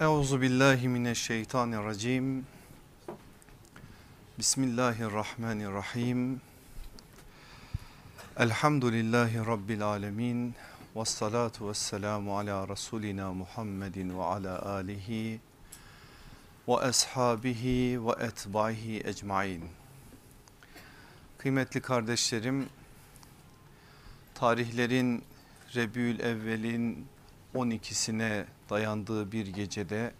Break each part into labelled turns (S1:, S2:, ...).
S1: Euzu billahi mineşşeytanirracim. Bismillahirrahmanirrahim. Elhamdülillahi rabbil alamin. Ves salatu vesselamu ala rasulina Muhammedin ve ala alihi ve ashabihi ve etbaihi ecmaîn. Kıymetli kardeşlerim, tarihlerin Rebül Evvel'in 12'sine dayandığı bir gecede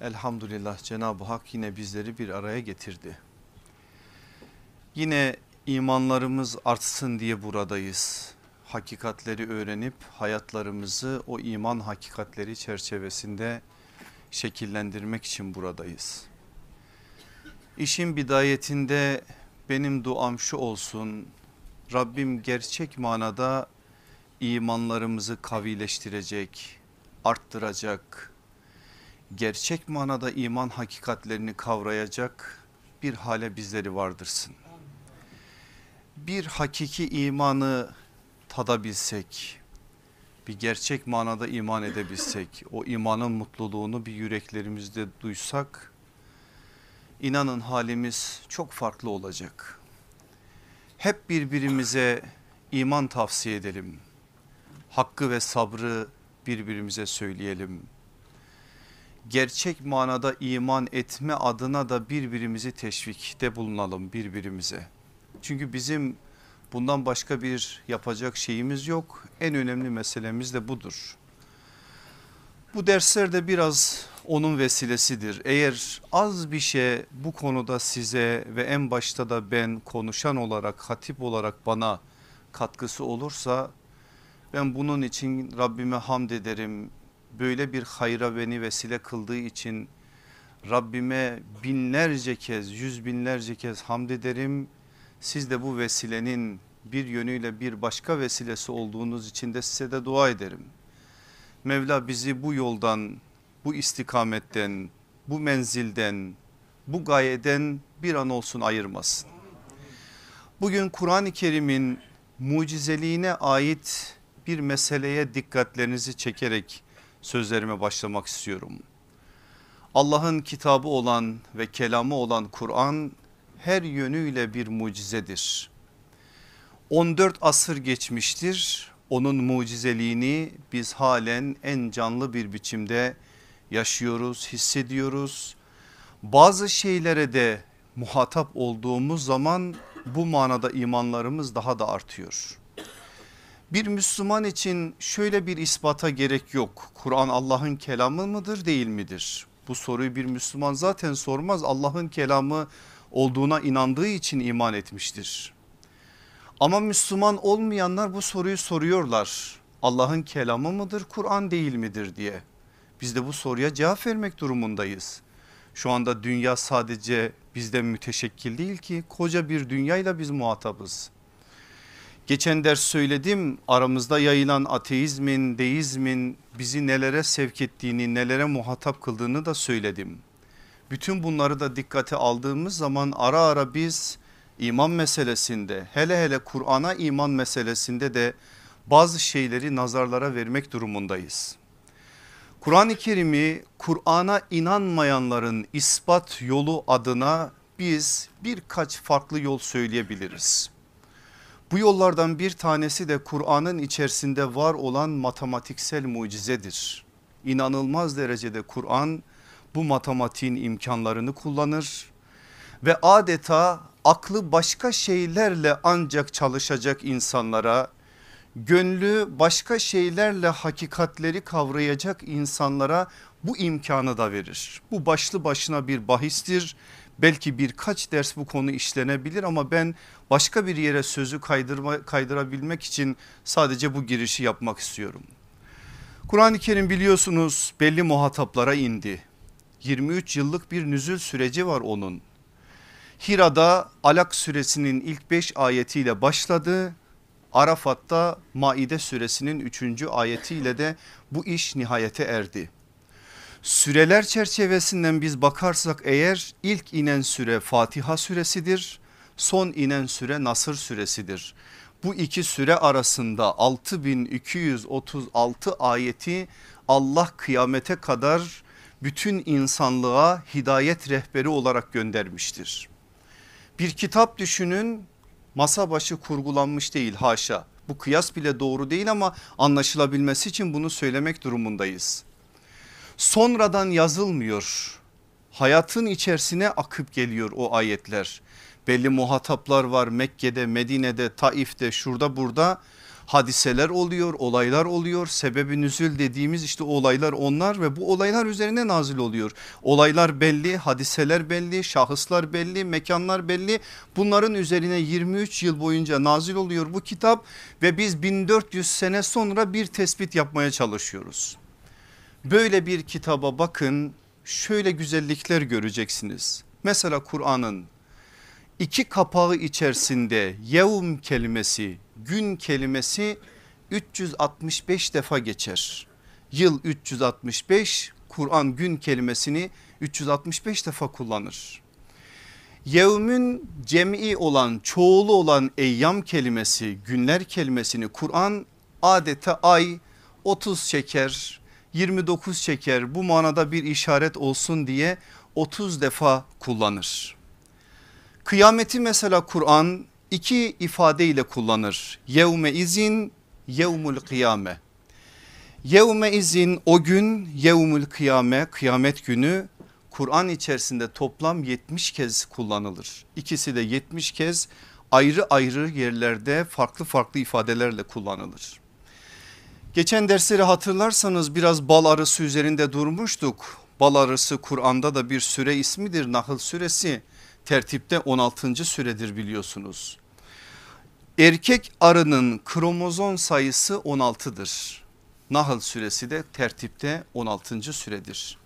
S1: elhamdülillah Cenab-ı Hak yine bizleri bir araya getirdi. Yine imanlarımız artsın diye buradayız. Hakikatleri öğrenip hayatlarımızı o iman hakikatleri çerçevesinde şekillendirmek için buradayız. İşin bidayetinde benim duam şu olsun. Rabbim gerçek manada imanlarımızı kavileştirecek, arttıracak, gerçek manada iman hakikatlerini kavrayacak bir hale bizleri vardırsın. Bir hakiki imanı tadabilsek, bir gerçek manada iman edebilsek, o imanın mutluluğunu bir yüreklerimizde duysak, inanın halimiz çok farklı olacak. Hep birbirimize iman tavsiye edelim. Hakkı ve sabrı birbirimize söyleyelim. Gerçek manada iman etme adına da birbirimizi teşvikte bulunalım birbirimize. Çünkü bizim bundan başka bir yapacak şeyimiz yok. En önemli meselemiz de budur. Bu dersler de biraz onun vesilesidir. Eğer az bir şey bu konuda size ve en başta da ben konuşan olarak hatip olarak bana katkısı olursa ben bunun için Rabbime hamd ederim. Böyle bir hayra beni vesile kıldığı için Rabbime binlerce kez yüz binlerce kez hamd ederim. Siz de bu vesilenin bir yönüyle bir başka vesilesi olduğunuz için de size de dua ederim. Mevla bizi bu yoldan, bu istikametten, bu menzilden, bu gayeden bir an olsun ayırmasın. Bugün Kur'an-ı Kerim'in mucizeliğine ait bir meseleye dikkatlerinizi çekerek sözlerime başlamak istiyorum. Allah'ın kitabı olan ve kelamı olan Kur'an her yönüyle bir mucizedir. 14 asır geçmiştir. Onun mucizeliğini biz halen en canlı bir biçimde yaşıyoruz, hissediyoruz. Bazı şeylere de muhatap olduğumuz zaman bu manada imanlarımız daha da artıyor. Bir Müslüman için şöyle bir ispata gerek yok. Kur'an Allah'ın kelamı mıdır değil midir? Bu soruyu bir Müslüman zaten sormaz. Allah'ın kelamı olduğuna inandığı için iman etmiştir. Ama Müslüman olmayanlar bu soruyu soruyorlar. Allah'ın kelamı mıdır Kur'an değil midir diye. Biz de bu soruya cevap vermek durumundayız. Şu anda dünya sadece bizden müteşekkil değil ki koca bir dünyayla biz muhatabız. Geçen ders söyledim aramızda yayılan ateizmin, deizmin bizi nelere sevk ettiğini, nelere muhatap kıldığını da söyledim. Bütün bunları da dikkate aldığımız zaman ara ara biz iman meselesinde hele hele Kur'an'a iman meselesinde de bazı şeyleri nazarlara vermek durumundayız. Kur'an-ı Kerim'i Kur'an'a inanmayanların ispat yolu adına biz birkaç farklı yol söyleyebiliriz. Bu yollardan bir tanesi de Kur'an'ın içerisinde var olan matematiksel mucizedir. İnanılmaz derecede Kur'an bu matematiğin imkanlarını kullanır ve adeta aklı başka şeylerle ancak çalışacak insanlara gönlü başka şeylerle hakikatleri kavrayacak insanlara bu imkanı da verir. Bu başlı başına bir bahistir Belki birkaç ders bu konu işlenebilir ama ben başka bir yere sözü kaydırma, kaydırabilmek için sadece bu girişi yapmak istiyorum. Kur'an-ı Kerim biliyorsunuz belli muhataplara indi. 23 yıllık bir nüzül süreci var onun. Hira'da Alak suresinin ilk 5 ayetiyle başladı. Arafat'ta Maide suresinin 3. ayetiyle de bu iş nihayete erdi. Süreler çerçevesinden biz bakarsak eğer ilk inen süre Fatiha suresidir. Son inen süre Nasır suresidir. Bu iki süre arasında 6236 ayeti Allah kıyamete kadar bütün insanlığa hidayet rehberi olarak göndermiştir. Bir kitap düşünün masa başı kurgulanmış değil haşa. Bu kıyas bile doğru değil ama anlaşılabilmesi için bunu söylemek durumundayız. Sonradan yazılmıyor. Hayatın içerisine akıp geliyor o ayetler. Belli muhataplar var Mekke'de, Medine'de, Taif'te, şurada burada hadiseler oluyor, olaylar oluyor. Sebebi nüzül dediğimiz işte olaylar onlar ve bu olaylar üzerine nazil oluyor. Olaylar belli, hadiseler belli, şahıslar belli, mekanlar belli. Bunların üzerine 23 yıl boyunca nazil oluyor bu kitap ve biz 1400 sene sonra bir tespit yapmaya çalışıyoruz. Böyle bir kitaba bakın şöyle güzellikler göreceksiniz. Mesela Kur'an'ın iki kapağı içerisinde yevm kelimesi gün kelimesi 365 defa geçer. Yıl 365 Kur'an gün kelimesini 365 defa kullanır. Yevmün cem'i olan çoğulu olan eyyam kelimesi günler kelimesini Kur'an adeta ay 30 şeker 29 şeker bu manada bir işaret olsun diye 30 defa kullanır. Kıyameti mesela Kur'an iki ifadeyle kullanır. Yevme izin yevmul kıyame. Yevme izin o gün yevmul kıyame kıyamet günü Kur'an içerisinde toplam 70 kez kullanılır. İkisi de 70 kez ayrı ayrı yerlerde farklı farklı ifadelerle kullanılır. Geçen dersleri hatırlarsanız biraz bal arısı üzerinde durmuştuk. Bal arısı Kur'an'da da bir süre ismidir Nahl suresi tertipte 16. süredir biliyorsunuz. Erkek arının kromozom sayısı 16'dır. Nahl suresi de tertipte 16. süredir.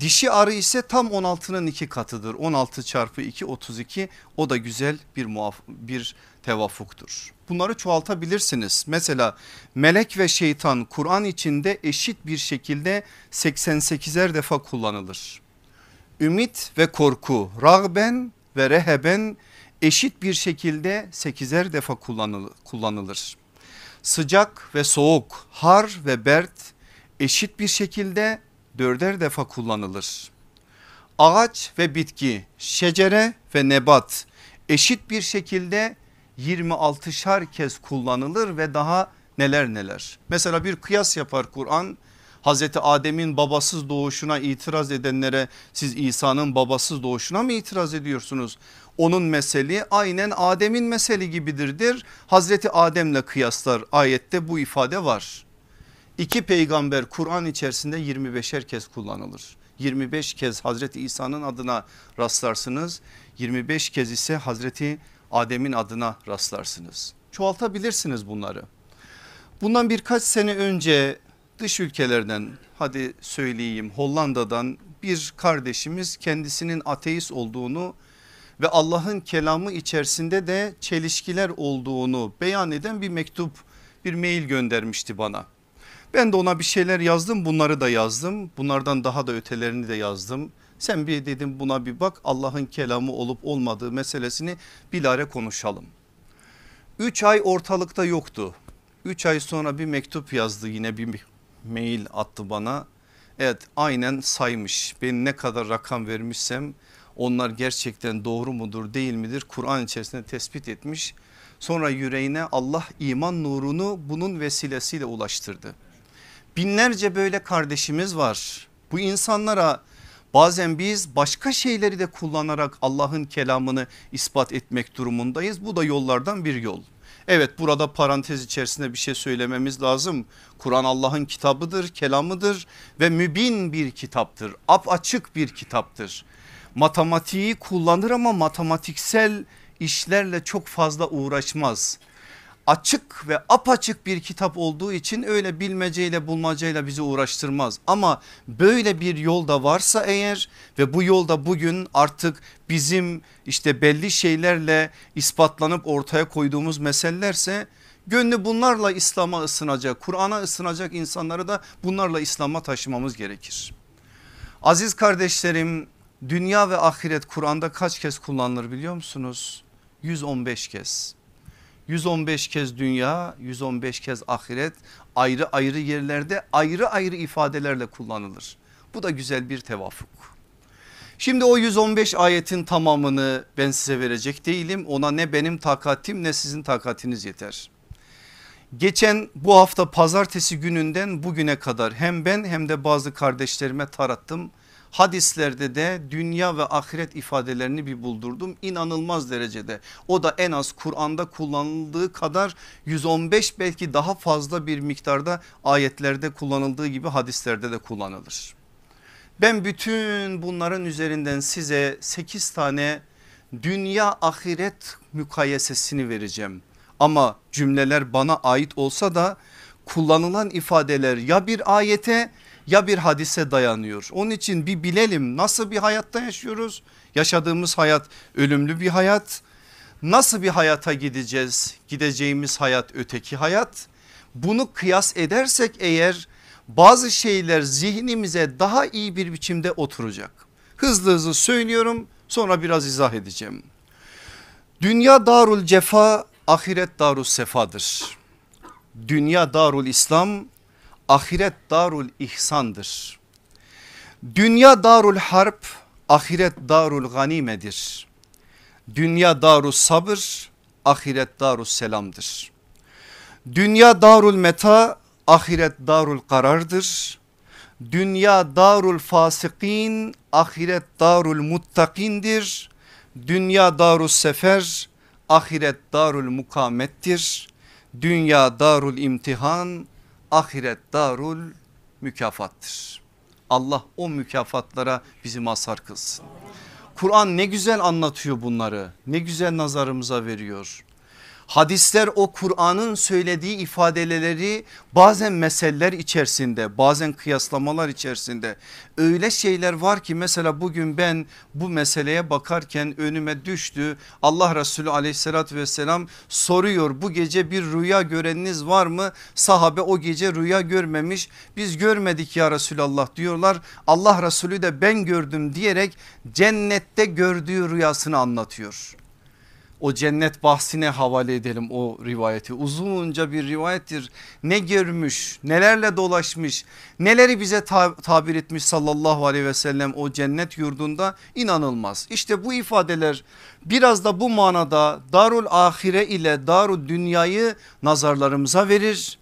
S1: Dişi arı ise tam 16'nın iki katıdır. 16 çarpı 2 32 o da güzel bir muaf bir tevafuktur. Bunları çoğaltabilirsiniz. Mesela melek ve şeytan Kur'an içinde eşit bir şekilde 88'er defa kullanılır. Ümit ve korku rağben ve reheben eşit bir şekilde 8'er defa kullanılır. Sıcak ve soğuk har ve bert eşit bir şekilde dörder defa kullanılır. Ağaç ve bitki, şecere ve nebat eşit bir şekilde 26'şar kez kullanılır ve daha neler neler. Mesela bir kıyas yapar Kur'an. Hazreti Adem'in babasız doğuşuna itiraz edenlere siz İsa'nın babasız doğuşuna mı itiraz ediyorsunuz? Onun meseli aynen Adem'in meseli gibidirdir. Hazreti Adem'le kıyaslar ayette bu ifade var. İki peygamber Kur'an içerisinde 25'er kez kullanılır. 25 kez Hazreti İsa'nın adına rastlarsınız. 25 kez ise Hazreti Adem'in adına rastlarsınız. Çoğaltabilirsiniz bunları. Bundan birkaç sene önce dış ülkelerden hadi söyleyeyim Hollanda'dan bir kardeşimiz kendisinin ateist olduğunu ve Allah'ın kelamı içerisinde de çelişkiler olduğunu beyan eden bir mektup bir mail göndermişti bana. Ben de ona bir şeyler yazdım bunları da yazdım bunlardan daha da ötelerini de yazdım. Sen bir dedim buna bir bak Allah'ın kelamı olup olmadığı meselesini bilare konuşalım. Üç ay ortalıkta yoktu. Üç ay sonra bir mektup yazdı yine bir mail attı bana. Evet aynen saymış ben ne kadar rakam vermişsem onlar gerçekten doğru mudur değil midir Kur'an içerisinde tespit etmiş. Sonra yüreğine Allah iman nurunu bunun vesilesiyle ulaştırdı. Binlerce böyle kardeşimiz var. Bu insanlara bazen biz başka şeyleri de kullanarak Allah'ın kelamını ispat etmek durumundayız. Bu da yollardan bir yol. Evet burada parantez içerisinde bir şey söylememiz lazım. Kur'an Allah'ın kitabıdır, kelamıdır ve mübin bir kitaptır. Ap açık bir kitaptır. Matematiği kullanır ama matematiksel işlerle çok fazla uğraşmaz açık ve apaçık bir kitap olduğu için öyle bilmeceyle bulmacayla bizi uğraştırmaz. Ama böyle bir yolda varsa eğer ve bu yolda bugün artık bizim işte belli şeylerle ispatlanıp ortaya koyduğumuz meselelerse gönlü bunlarla İslam'a ısınacak, Kur'an'a ısınacak insanları da bunlarla İslam'a taşımamız gerekir. Aziz kardeşlerim dünya ve ahiret Kur'an'da kaç kez kullanılır biliyor musunuz? 115 kez. 115 kez dünya 115 kez ahiret ayrı ayrı yerlerde ayrı ayrı ifadelerle kullanılır. Bu da güzel bir tevafuk. Şimdi o 115 ayetin tamamını ben size verecek değilim. Ona ne benim takatim ne sizin takatiniz yeter. Geçen bu hafta pazartesi gününden bugüne kadar hem ben hem de bazı kardeşlerime tarattım. Hadislerde de dünya ve ahiret ifadelerini bir buldurdum inanılmaz derecede. O da en az Kur'an'da kullanıldığı kadar 115 belki daha fazla bir miktarda ayetlerde kullanıldığı gibi hadislerde de kullanılır. Ben bütün bunların üzerinden size 8 tane dünya ahiret mukayesesini vereceğim. Ama cümleler bana ait olsa da kullanılan ifadeler ya bir ayete ya bir hadise dayanıyor. Onun için bir bilelim nasıl bir hayatta yaşıyoruz? Yaşadığımız hayat ölümlü bir hayat. Nasıl bir hayata gideceğiz? Gideceğimiz hayat öteki hayat. Bunu kıyas edersek eğer bazı şeyler zihnimize daha iyi bir biçimde oturacak. Hızlı hızlı söylüyorum sonra biraz izah edeceğim. Dünya darul cefa ahiret darul sefadır. Dünya darul İslam ahiret darul ihsandır. Dünya darul harp ahiret darul ganimedir. Dünya darul sabır ahiret darul selamdır. Dünya darul meta ahiret darul karardır. Dünya darul fasikin ahiret darul muttakindir. Dünya darul sefer ahiret darul mukamettir. Dünya darul imtihan ahiret darul mükafattır. Allah o mükafatlara bizi mazhar kılsın. Kur'an ne güzel anlatıyor bunları ne güzel nazarımıza veriyor. Hadisler o Kur'an'ın söylediği ifadeleri bazen meseleler içerisinde bazen kıyaslamalar içerisinde öyle şeyler var ki mesela bugün ben bu meseleye bakarken önüme düştü. Allah Resulü aleyhissalatü vesselam soruyor bu gece bir rüya göreniniz var mı? Sahabe o gece rüya görmemiş biz görmedik ya Resulallah diyorlar. Allah Resulü de ben gördüm diyerek cennette gördüğü rüyasını anlatıyor o cennet bahsine havale edelim o rivayeti. Uzunca bir rivayettir. Ne görmüş, nelerle dolaşmış, neleri bize tabir etmiş sallallahu aleyhi ve sellem o cennet yurdunda inanılmaz. İşte bu ifadeler biraz da bu manada darul ahire ile darul dünyayı nazarlarımıza verir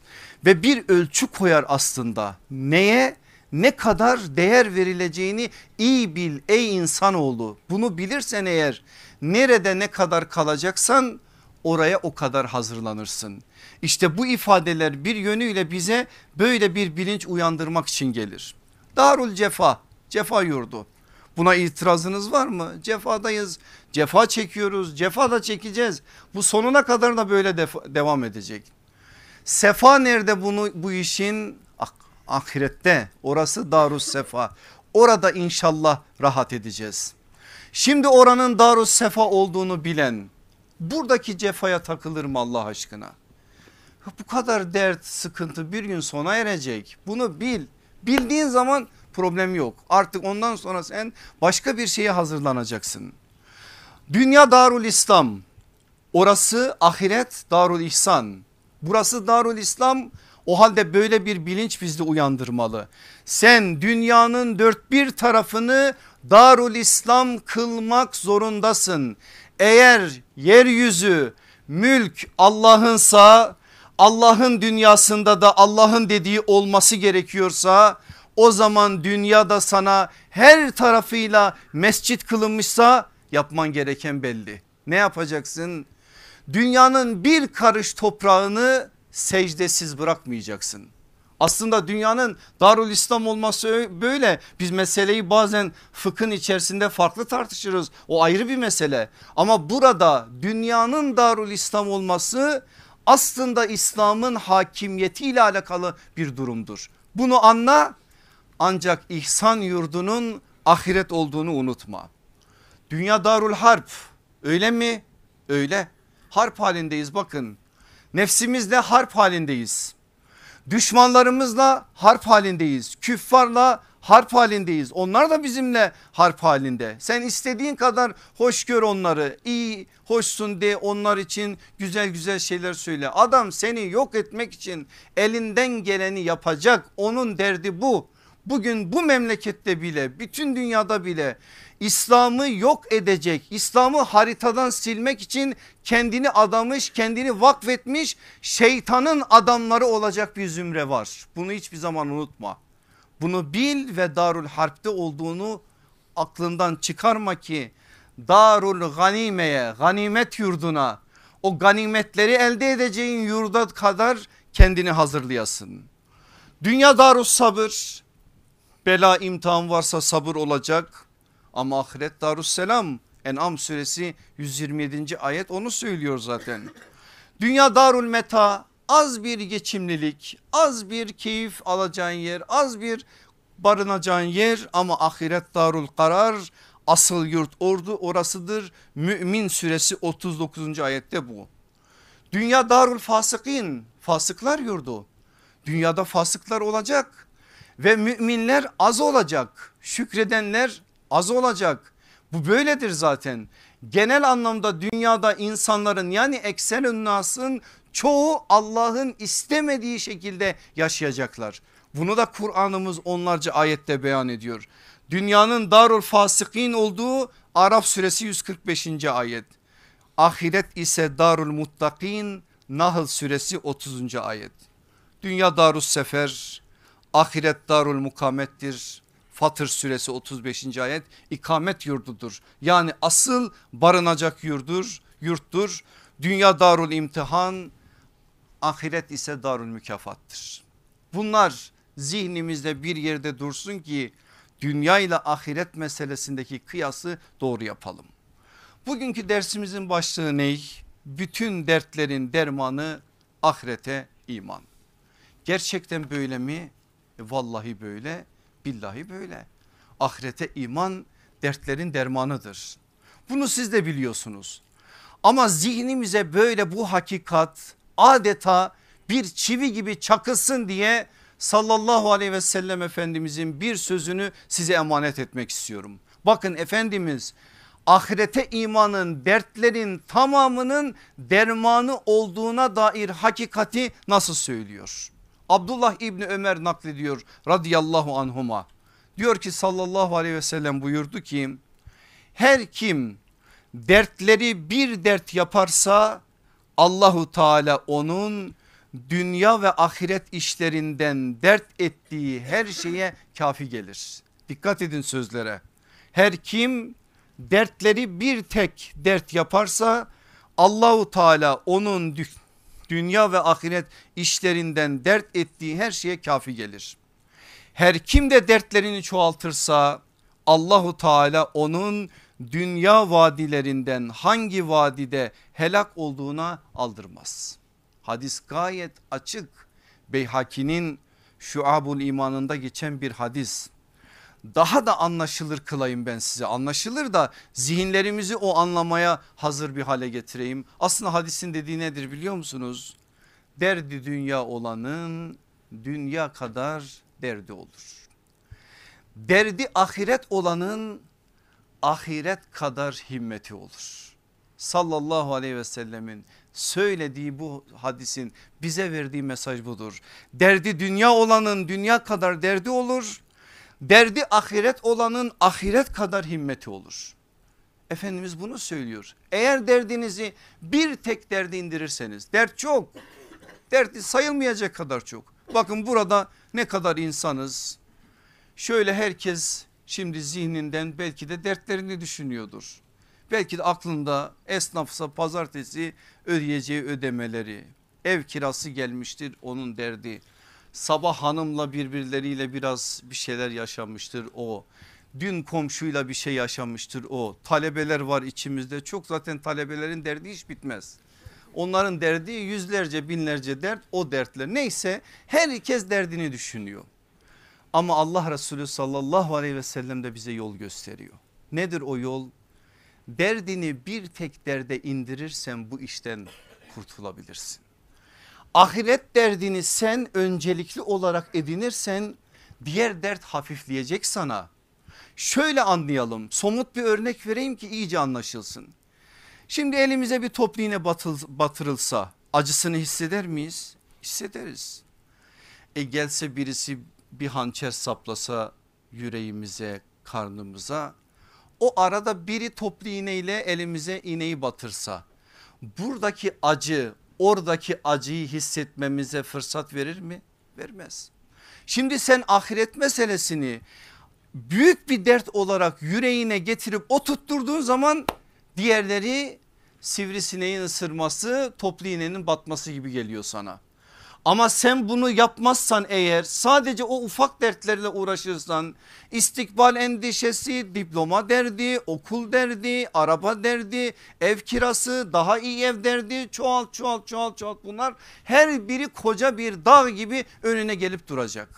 S1: ve bir ölçü koyar aslında. Neye? ne kadar değer verileceğini iyi bil ey insanoğlu. Bunu bilirsen eğer nerede ne kadar kalacaksan oraya o kadar hazırlanırsın. İşte bu ifadeler bir yönüyle bize böyle bir bilinç uyandırmak için gelir. Darul cefa, cefa yurdu. Buna itirazınız var mı? Cefadayız, cefa çekiyoruz, cefa da çekeceğiz. Bu sonuna kadar da böyle devam edecek. Sefa nerede bunu bu işin? Ah, ahirette orası darus sefa. Orada inşallah rahat edeceğiz. Şimdi oranın darus sefa olduğunu bilen buradaki cefaya takılır mı Allah aşkına? Bu kadar dert sıkıntı bir gün sona erecek bunu bil. Bildiğin zaman problem yok artık ondan sonra sen başka bir şeye hazırlanacaksın. Dünya darul İslam orası ahiret darul ihsan burası darul İslam o halde böyle bir bilinç bizde uyandırmalı. Sen dünyanın dört bir tarafını Darul İslam kılmak zorundasın. Eğer yeryüzü mülk Allah'ınsa Allah'ın dünyasında da Allah'ın dediği olması gerekiyorsa o zaman dünyada sana her tarafıyla mescit kılınmışsa yapman gereken belli. Ne yapacaksın? Dünyanın bir karış toprağını secdesiz bırakmayacaksın. Aslında dünyanın Darul İslam olması böyle. Biz meseleyi bazen fıkhın içerisinde farklı tartışırız. O ayrı bir mesele. Ama burada dünyanın Darul İslam olması aslında İslam'ın hakimiyetiyle alakalı bir durumdur. Bunu anla ancak ihsan yurdunun ahiret olduğunu unutma. Dünya Darul Harp öyle mi? Öyle. Harp halindeyiz bakın. Nefsimizle harp halindeyiz. Düşmanlarımızla harp halindeyiz. Küffarla harp halindeyiz. Onlar da bizimle harp halinde. Sen istediğin kadar hoş gör onları. İyi hoşsun de onlar için güzel güzel şeyler söyle. Adam seni yok etmek için elinden geleni yapacak. Onun derdi bu. Bugün bu memlekette bile bütün dünyada bile İslam'ı yok edecek İslam'ı haritadan silmek için kendini adamış kendini vakfetmiş şeytanın adamları olacak bir zümre var. Bunu hiçbir zaman unutma. Bunu bil ve Darul Harp'te olduğunu aklından çıkarma ki Darul Ganime'ye ganimet yurduna o ganimetleri elde edeceğin yurda kadar kendini hazırlayasın. Dünya darus sabır bela imtihan varsa sabır olacak ama ahiret darus selam En'am suresi 127. ayet onu söylüyor zaten. Dünya darul meta az bir geçimlilik az bir keyif alacağın yer az bir barınacağın yer ama ahiret darul karar asıl yurt ordu orasıdır. Mümin suresi 39. ayette bu. Dünya darul fasıkin fasıklar yurdu. Dünyada fasıklar olacak ve müminler az olacak. Şükredenler az olacak. Bu böyledir zaten. Genel anlamda dünyada insanların yani eksen nasın çoğu Allah'ın istemediği şekilde yaşayacaklar. Bunu da Kur'an'ımız onlarca ayette beyan ediyor. Dünyanın darul fasıkin olduğu Araf suresi 145. ayet. Ahiret ise darul muttakin Nahl suresi 30. ayet. Dünya darus sefer, ahiret darul mukamettir. Fatır suresi 35. ayet ikamet yurdudur. Yani asıl barınacak yurdur, yurttur. Dünya darul imtihan, ahiret ise darul mükafattır. Bunlar zihnimizde bir yerde dursun ki dünya ile ahiret meselesindeki kıyası doğru yapalım. Bugünkü dersimizin başlığı ne? Bütün dertlerin dermanı ahirete iman. Gerçekten böyle mi? E vallahi böyle, billahi böyle. Ahirete iman dertlerin dermanıdır. Bunu siz de biliyorsunuz. Ama zihnimize böyle bu hakikat adeta bir çivi gibi çakılsın diye sallallahu aleyhi ve sellem efendimizin bir sözünü size emanet etmek istiyorum. Bakın Efendimiz ahirete imanın dertlerin tamamının dermanı olduğuna dair hakikati nasıl söylüyor? Abdullah İbni Ömer naklediyor radıyallahu anhuma. Diyor ki sallallahu aleyhi ve sellem buyurdu ki her kim dertleri bir dert yaparsa Allahu Teala onun dünya ve ahiret işlerinden dert ettiği her şeye kafi gelir. Dikkat edin sözlere. Her kim dertleri bir tek dert yaparsa Allahu Teala onun dünya ve ahiret işlerinden dert ettiği her şeye kafi gelir. Her kim de dertlerini çoğaltırsa Allahu Teala onun dünya vadilerinden hangi vadide helak olduğuna aldırmaz. Hadis gayet açık. Beyhaki'nin şuabul imanında geçen bir hadis. Daha da anlaşılır kılayım ben size anlaşılır da zihinlerimizi o anlamaya hazır bir hale getireyim. Aslında hadisin dediği nedir biliyor musunuz? Derdi dünya olanın dünya kadar derdi olur. Derdi ahiret olanın ahiret kadar himmeti olur. Sallallahu aleyhi ve sellemin söylediği bu hadisin bize verdiği mesaj budur. Derdi dünya olanın dünya kadar derdi olur. Derdi ahiret olanın ahiret kadar himmeti olur. Efendimiz bunu söylüyor. Eğer derdinizi bir tek derdi indirirseniz dert çok. Derdi sayılmayacak kadar çok. Bakın burada ne kadar insanız. Şöyle herkes şimdi zihninden belki de dertlerini düşünüyordur. Belki de aklında esnafsa pazartesi ödeyeceği ödemeleri, ev kirası gelmiştir onun derdi. Sabah hanımla birbirleriyle biraz bir şeyler yaşamıştır o. Dün komşuyla bir şey yaşamıştır o. Talebeler var içimizde çok zaten talebelerin derdi hiç bitmez. Onların derdi yüzlerce binlerce dert o dertler neyse herkes derdini düşünüyor. Ama Allah Resulü sallallahu aleyhi ve sellem de bize yol gösteriyor. Nedir o yol? Derdini bir tek derde indirirsen bu işten kurtulabilirsin. Ahiret derdini sen öncelikli olarak edinirsen diğer dert hafifleyecek sana. Şöyle anlayalım somut bir örnek vereyim ki iyice anlaşılsın. Şimdi elimize bir top iğne batırılsa acısını hisseder miyiz? Hissederiz. E gelse birisi bir hançer saplasa yüreğimize karnımıza o arada biri toplu iğneyle elimize iğneyi batırsa buradaki acı oradaki acıyı hissetmemize fırsat verir mi? Vermez. Şimdi sen ahiret meselesini büyük bir dert olarak yüreğine getirip oturtturduğun zaman diğerleri sivrisineğin ısırması toplu iğnenin batması gibi geliyor sana. Ama sen bunu yapmazsan eğer sadece o ufak dertlerle uğraşırsan istikbal endişesi, diploma derdi, okul derdi, araba derdi, ev kirası, daha iyi ev derdi çoğalt çoğalt çoğalt çoğalt bunlar her biri koca bir dağ gibi önüne gelip duracak.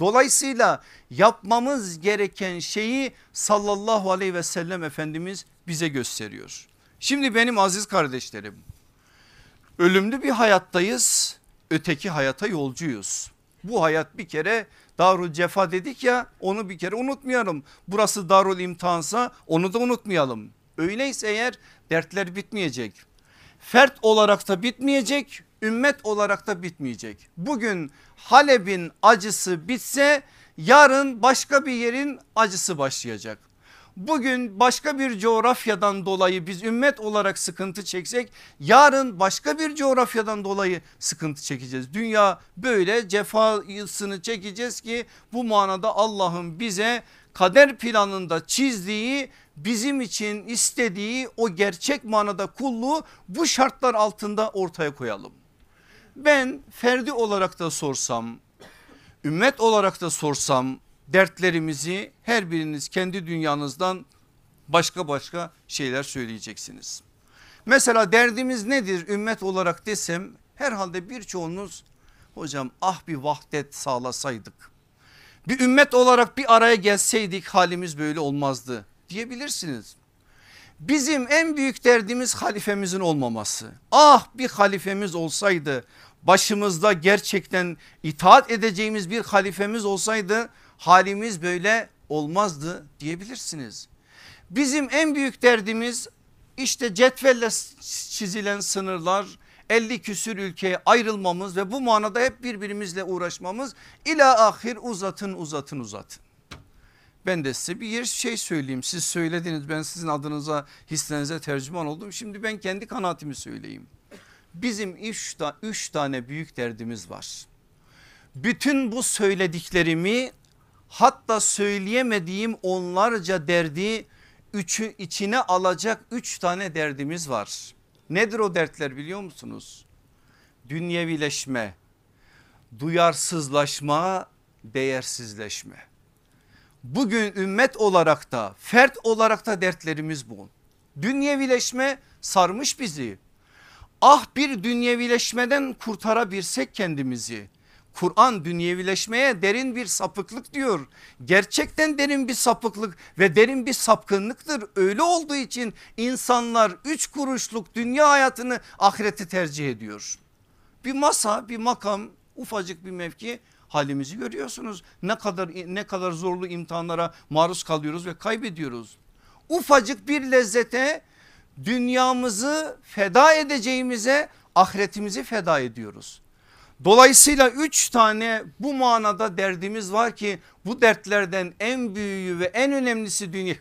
S1: Dolayısıyla yapmamız gereken şeyi sallallahu aleyhi ve sellem Efendimiz bize gösteriyor. Şimdi benim aziz kardeşlerim ölümlü bir hayattayız öteki hayata yolcuyuz. Bu hayat bir kere darul cefa dedik ya onu bir kere unutmayalım. Burası darul imtihansa onu da unutmayalım. Öyleyse eğer dertler bitmeyecek. Fert olarak da bitmeyecek ümmet olarak da bitmeyecek. Bugün Halep'in acısı bitse yarın başka bir yerin acısı başlayacak. Bugün başka bir coğrafyadan dolayı biz ümmet olarak sıkıntı çeksek yarın başka bir coğrafyadan dolayı sıkıntı çekeceğiz. Dünya böyle cefasını çekeceğiz ki bu manada Allah'ın bize kader planında çizdiği bizim için istediği o gerçek manada kulluğu bu şartlar altında ortaya koyalım. Ben ferdi olarak da sorsam ümmet olarak da sorsam dertlerimizi her biriniz kendi dünyanızdan başka başka şeyler söyleyeceksiniz. Mesela derdimiz nedir ümmet olarak desem herhalde birçoğunuz hocam ah bir vahdet sağlasaydık. Bir ümmet olarak bir araya gelseydik halimiz böyle olmazdı diyebilirsiniz. Bizim en büyük derdimiz halifemizin olmaması. Ah bir halifemiz olsaydı başımızda gerçekten itaat edeceğimiz bir halifemiz olsaydı halimiz böyle olmazdı diyebilirsiniz. Bizim en büyük derdimiz işte cetvelle çizilen sınırlar 50 küsür ülkeye ayrılmamız ve bu manada hep birbirimizle uğraşmamız ila ahir uzatın uzatın uzatın. Ben de size bir şey söyleyeyim siz söylediniz ben sizin adınıza hislerinize tercüman oldum şimdi ben kendi kanaatimi söyleyeyim. Bizim üç, üç tane büyük derdimiz var. Bütün bu söylediklerimi hatta söyleyemediğim onlarca derdi üçü içine alacak üç tane derdimiz var. Nedir o dertler biliyor musunuz? Dünyevileşme, duyarsızlaşma, değersizleşme. Bugün ümmet olarak da fert olarak da dertlerimiz bu. Dünyevileşme sarmış bizi. Ah bir dünyevileşmeden kurtarabilsek kendimizi. Kur'an dünyevileşmeye derin bir sapıklık diyor. Gerçekten derin bir sapıklık ve derin bir sapkınlıktır. Öyle olduğu için insanlar üç kuruşluk dünya hayatını ahireti tercih ediyor. Bir masa bir makam ufacık bir mevki halimizi görüyorsunuz. Ne kadar ne kadar zorlu imtihanlara maruz kalıyoruz ve kaybediyoruz. Ufacık bir lezzete dünyamızı feda edeceğimize ahiretimizi feda ediyoruz. Dolayısıyla üç tane bu manada derdimiz var ki bu dertlerden en büyüğü ve en önemlisi dünya,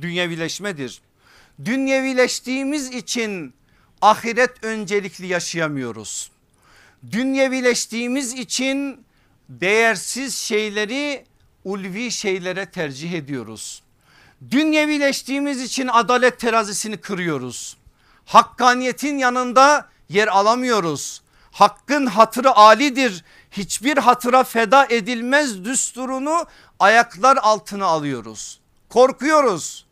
S1: dünyevileşmedir. Dünyevileştiğimiz için ahiret öncelikli yaşayamıyoruz. Dünyevileştiğimiz için değersiz şeyleri ulvi şeylere tercih ediyoruz. Dünyevileştiğimiz için adalet terazisini kırıyoruz. Hakkaniyetin yanında yer alamıyoruz hakkın hatırı alidir hiçbir hatıra feda edilmez düsturunu ayaklar altına alıyoruz. Korkuyoruz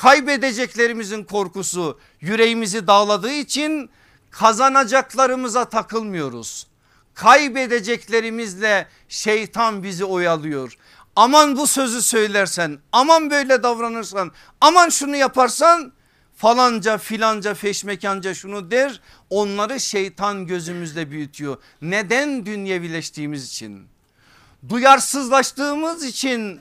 S1: kaybedeceklerimizin korkusu yüreğimizi dağladığı için kazanacaklarımıza takılmıyoruz. Kaybedeceklerimizle şeytan bizi oyalıyor. Aman bu sözü söylersen aman böyle davranırsan aman şunu yaparsan falanca filanca feşmekanca şunu der onları şeytan gözümüzde büyütüyor. Neden dünyevileştiğimiz için duyarsızlaştığımız için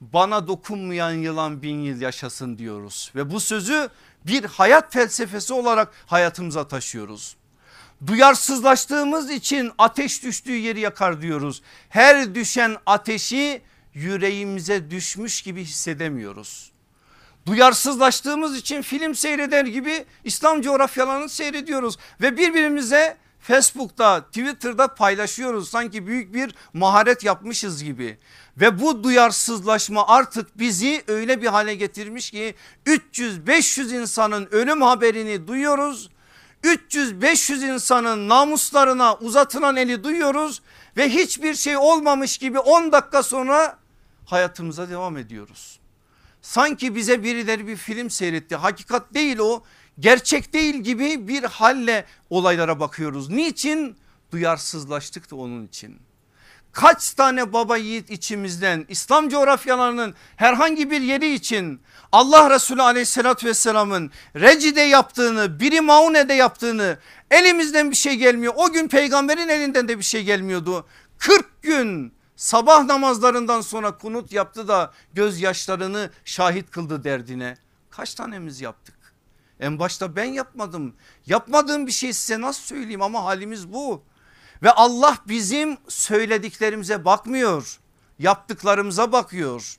S1: bana dokunmayan yılan bin yıl yaşasın diyoruz ve bu sözü bir hayat felsefesi olarak hayatımıza taşıyoruz.
S2: Duyarsızlaştığımız için ateş düştüğü yeri yakar diyoruz. Her düşen ateşi yüreğimize düşmüş gibi hissedemiyoruz. Duyarsızlaştığımız için film seyreder gibi İslam coğrafyalarını seyrediyoruz ve birbirimize Facebook'ta Twitter'da paylaşıyoruz sanki büyük bir maharet yapmışız gibi. Ve bu duyarsızlaşma artık bizi öyle bir hale getirmiş ki 300-500 insanın ölüm haberini duyuyoruz. 300-500 insanın namuslarına uzatılan eli duyuyoruz ve hiçbir şey olmamış gibi 10 dakika sonra hayatımıza devam ediyoruz. Sanki bize birileri bir film seyretti. Hakikat değil o. Gerçek değil gibi bir halle olaylara bakıyoruz. Niçin? Duyarsızlaştık da onun için. Kaç tane baba yiğit içimizden İslam coğrafyalarının herhangi bir yeri için Allah Resulü aleyhissalatü vesselamın Reci'de yaptığını biri Maune'de yaptığını elimizden bir şey gelmiyor. O gün peygamberin elinden de bir şey gelmiyordu. 40 gün sabah namazlarından sonra kunut yaptı da gözyaşlarını şahit kıldı derdine. Kaç tanemiz yaptık? En başta ben yapmadım. Yapmadığım bir şey size nasıl söyleyeyim ama halimiz bu. Ve Allah bizim söylediklerimize bakmıyor. Yaptıklarımıza bakıyor.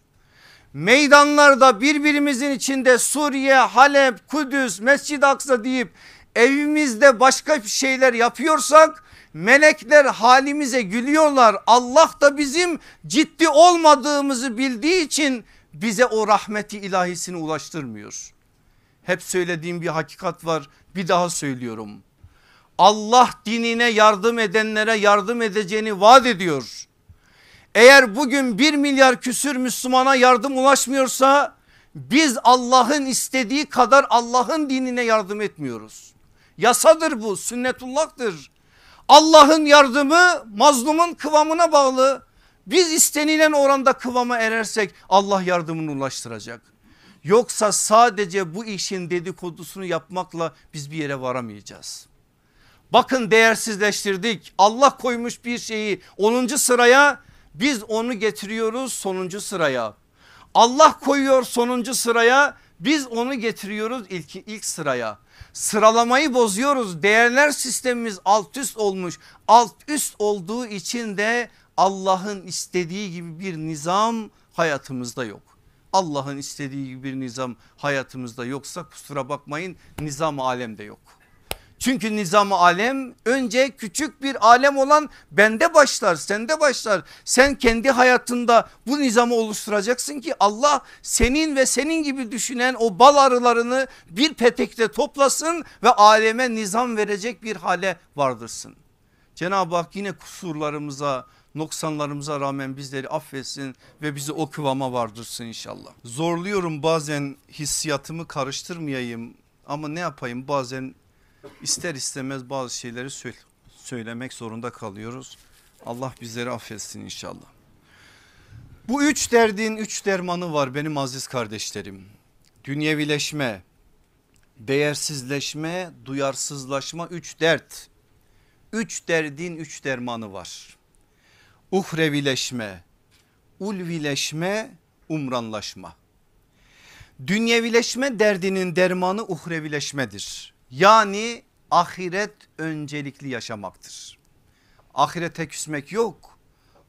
S2: Meydanlarda birbirimizin içinde Suriye, Halep, Kudüs, Mescid-i Aksa deyip evimizde başka bir şeyler yapıyorsak melekler halimize gülüyorlar. Allah da bizim ciddi olmadığımızı bildiği için bize o rahmeti ilahisini ulaştırmıyor. Hep söylediğim bir hakikat var bir daha söylüyorum. Allah dinine yardım edenlere yardım edeceğini vaat ediyor. Eğer bugün bir milyar küsür Müslümana yardım ulaşmıyorsa biz Allah'ın istediği kadar Allah'ın dinine yardım etmiyoruz. Yasadır bu sünnetullah'tır. Allah'ın yardımı mazlumun kıvamına bağlı. Biz istenilen oranda kıvama erersek Allah yardımını ulaştıracak. Yoksa sadece bu işin dedikodusunu yapmakla biz bir yere varamayacağız. Bakın değersizleştirdik. Allah koymuş bir şeyi 10. sıraya biz onu getiriyoruz sonuncu sıraya. Allah koyuyor sonuncu sıraya biz onu getiriyoruz ilk, ilk sıraya. Sıralamayı bozuyoruz. Değerler sistemimiz alt üst olmuş. Alt üst olduğu için de Allah'ın istediği gibi bir nizam hayatımızda yok. Allah'ın istediği gibi bir nizam hayatımızda yoksa kusura bakmayın nizam alemde yok. Çünkü nizam alem önce küçük bir alem olan bende başlar sende başlar. Sen kendi hayatında bu nizamı oluşturacaksın ki Allah senin ve senin gibi düşünen o bal arılarını bir petekte toplasın ve aleme nizam verecek bir hale vardırsın. Cenab-ı Hak yine kusurlarımıza noksanlarımıza rağmen bizleri affetsin ve bizi o kıvama vardırsın inşallah. Zorluyorum bazen hissiyatımı karıştırmayayım ama ne yapayım bazen ister istemez bazı şeyleri söyle, söylemek zorunda kalıyoruz. Allah bizleri affetsin inşallah. Bu üç derdin üç dermanı var benim aziz kardeşlerim. Dünyevileşme, değersizleşme, duyarsızlaşma üç dert. Üç derdin üç dermanı var. Uhrevileşme, ulvileşme, umranlaşma. Dünyevileşme derdinin dermanı uhrevileşmedir. Yani ahiret öncelikli yaşamaktır. Ahirete küsmek yok.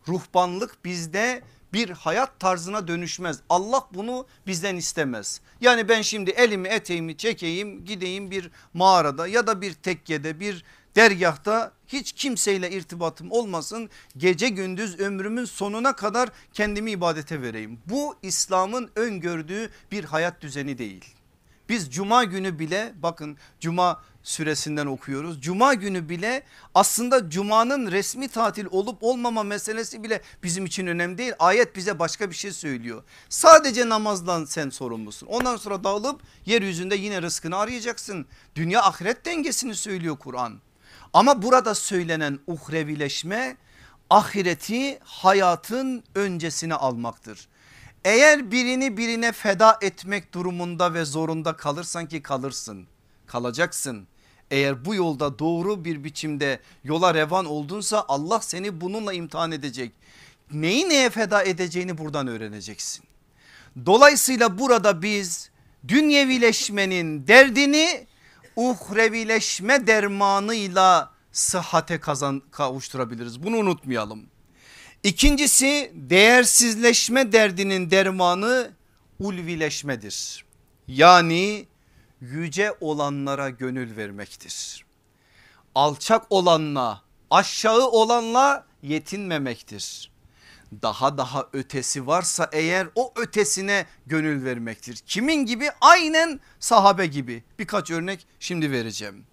S2: Ruhbanlık bizde bir hayat tarzına dönüşmez. Allah bunu bizden istemez. Yani ben şimdi elimi eteğimi çekeyim gideyim bir mağarada ya da bir tekkede bir dergahta hiç kimseyle irtibatım olmasın. Gece gündüz ömrümün sonuna kadar kendimi ibadete vereyim. Bu İslam'ın öngördüğü bir hayat düzeni değil. Biz cuma günü bile bakın cuma süresinden okuyoruz. Cuma günü bile aslında cumanın resmi tatil olup olmama meselesi bile bizim için önemli değil. Ayet bize başka bir şey söylüyor. Sadece namazdan sen sorumlusun. Ondan sonra dağılıp yeryüzünde yine rızkını arayacaksın. Dünya ahiret dengesini söylüyor Kur'an. Ama burada söylenen uhrevileşme ahireti hayatın öncesine almaktır. Eğer birini birine feda etmek durumunda ve zorunda kalırsan ki kalırsın kalacaksın. Eğer bu yolda doğru bir biçimde yola revan oldunsa Allah seni bununla imtihan edecek. Neyi neye feda edeceğini buradan öğreneceksin. Dolayısıyla burada biz dünyevileşmenin derdini uhrevileşme dermanıyla sıhhate kazan, kavuşturabiliriz bunu unutmayalım. İkincisi değersizleşme derdinin dermanı ulvileşmedir. Yani yüce olanlara gönül vermektir. Alçak olanla aşağı olanla yetinmemektir. Daha daha ötesi varsa eğer o ötesine gönül vermektir. Kimin gibi? Aynen sahabe gibi. Birkaç örnek şimdi vereceğim.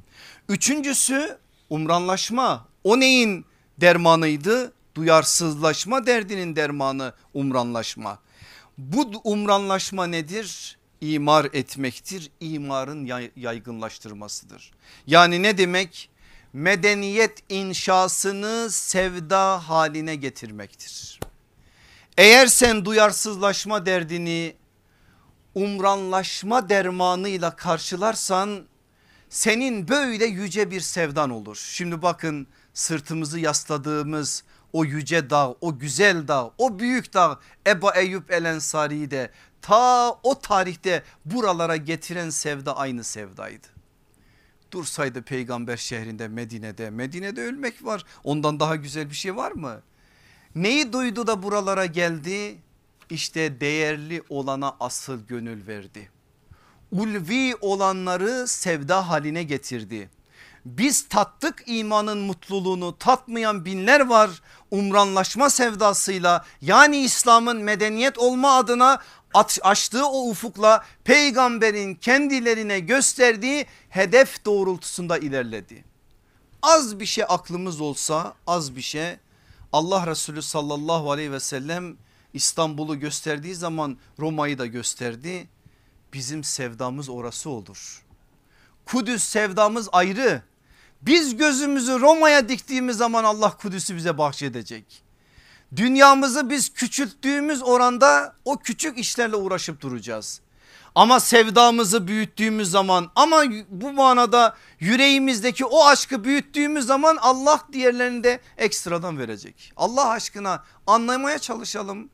S2: Üçüncüsü umranlaşma. O neyin dermanıydı? Duyarsızlaşma derdinin dermanı umranlaşma. Bu umranlaşma nedir? İmar etmektir. İmarın yaygınlaştırmasıdır. Yani ne demek? Medeniyet inşasını sevda haline getirmektir. Eğer sen duyarsızlaşma derdini umranlaşma dermanıyla karşılarsan senin böyle yüce bir sevdan olur. Şimdi bakın sırtımızı yasladığımız o yüce dağ, o güzel dağ, o büyük dağ Eba Eyyub El Ensari'yi de ta o tarihte buralara getiren sevda aynı sevdaydı. Dursaydı peygamber şehrinde Medine'de, Medine'de ölmek var. Ondan daha güzel bir şey var mı? Neyi duydu da buralara geldi? İşte değerli olana asıl gönül verdi. Ulvi olanları sevda haline getirdi. Biz tattık imanın mutluluğunu tatmayan binler var. Umranlaşma sevdasıyla yani İslam'ın medeniyet olma adına açtığı o ufukla peygamberin kendilerine gösterdiği hedef doğrultusunda ilerledi. Az bir şey aklımız olsa az bir şey Allah Resulü sallallahu aleyhi ve sellem İstanbul'u gösterdiği zaman Roma'yı da gösterdi. Bizim sevdamız orası olur. Kudüs sevdamız ayrı. Biz gözümüzü Roma'ya diktiğimiz zaman Allah Kudüs'ü bize bahşedecek. Dünyamızı biz küçülttüğümüz oranda o küçük işlerle uğraşıp duracağız. Ama sevdamızı büyüttüğümüz zaman ama bu manada yüreğimizdeki o aşkı büyüttüğümüz zaman Allah diğerlerini de ekstradan verecek. Allah aşkına anlamaya çalışalım.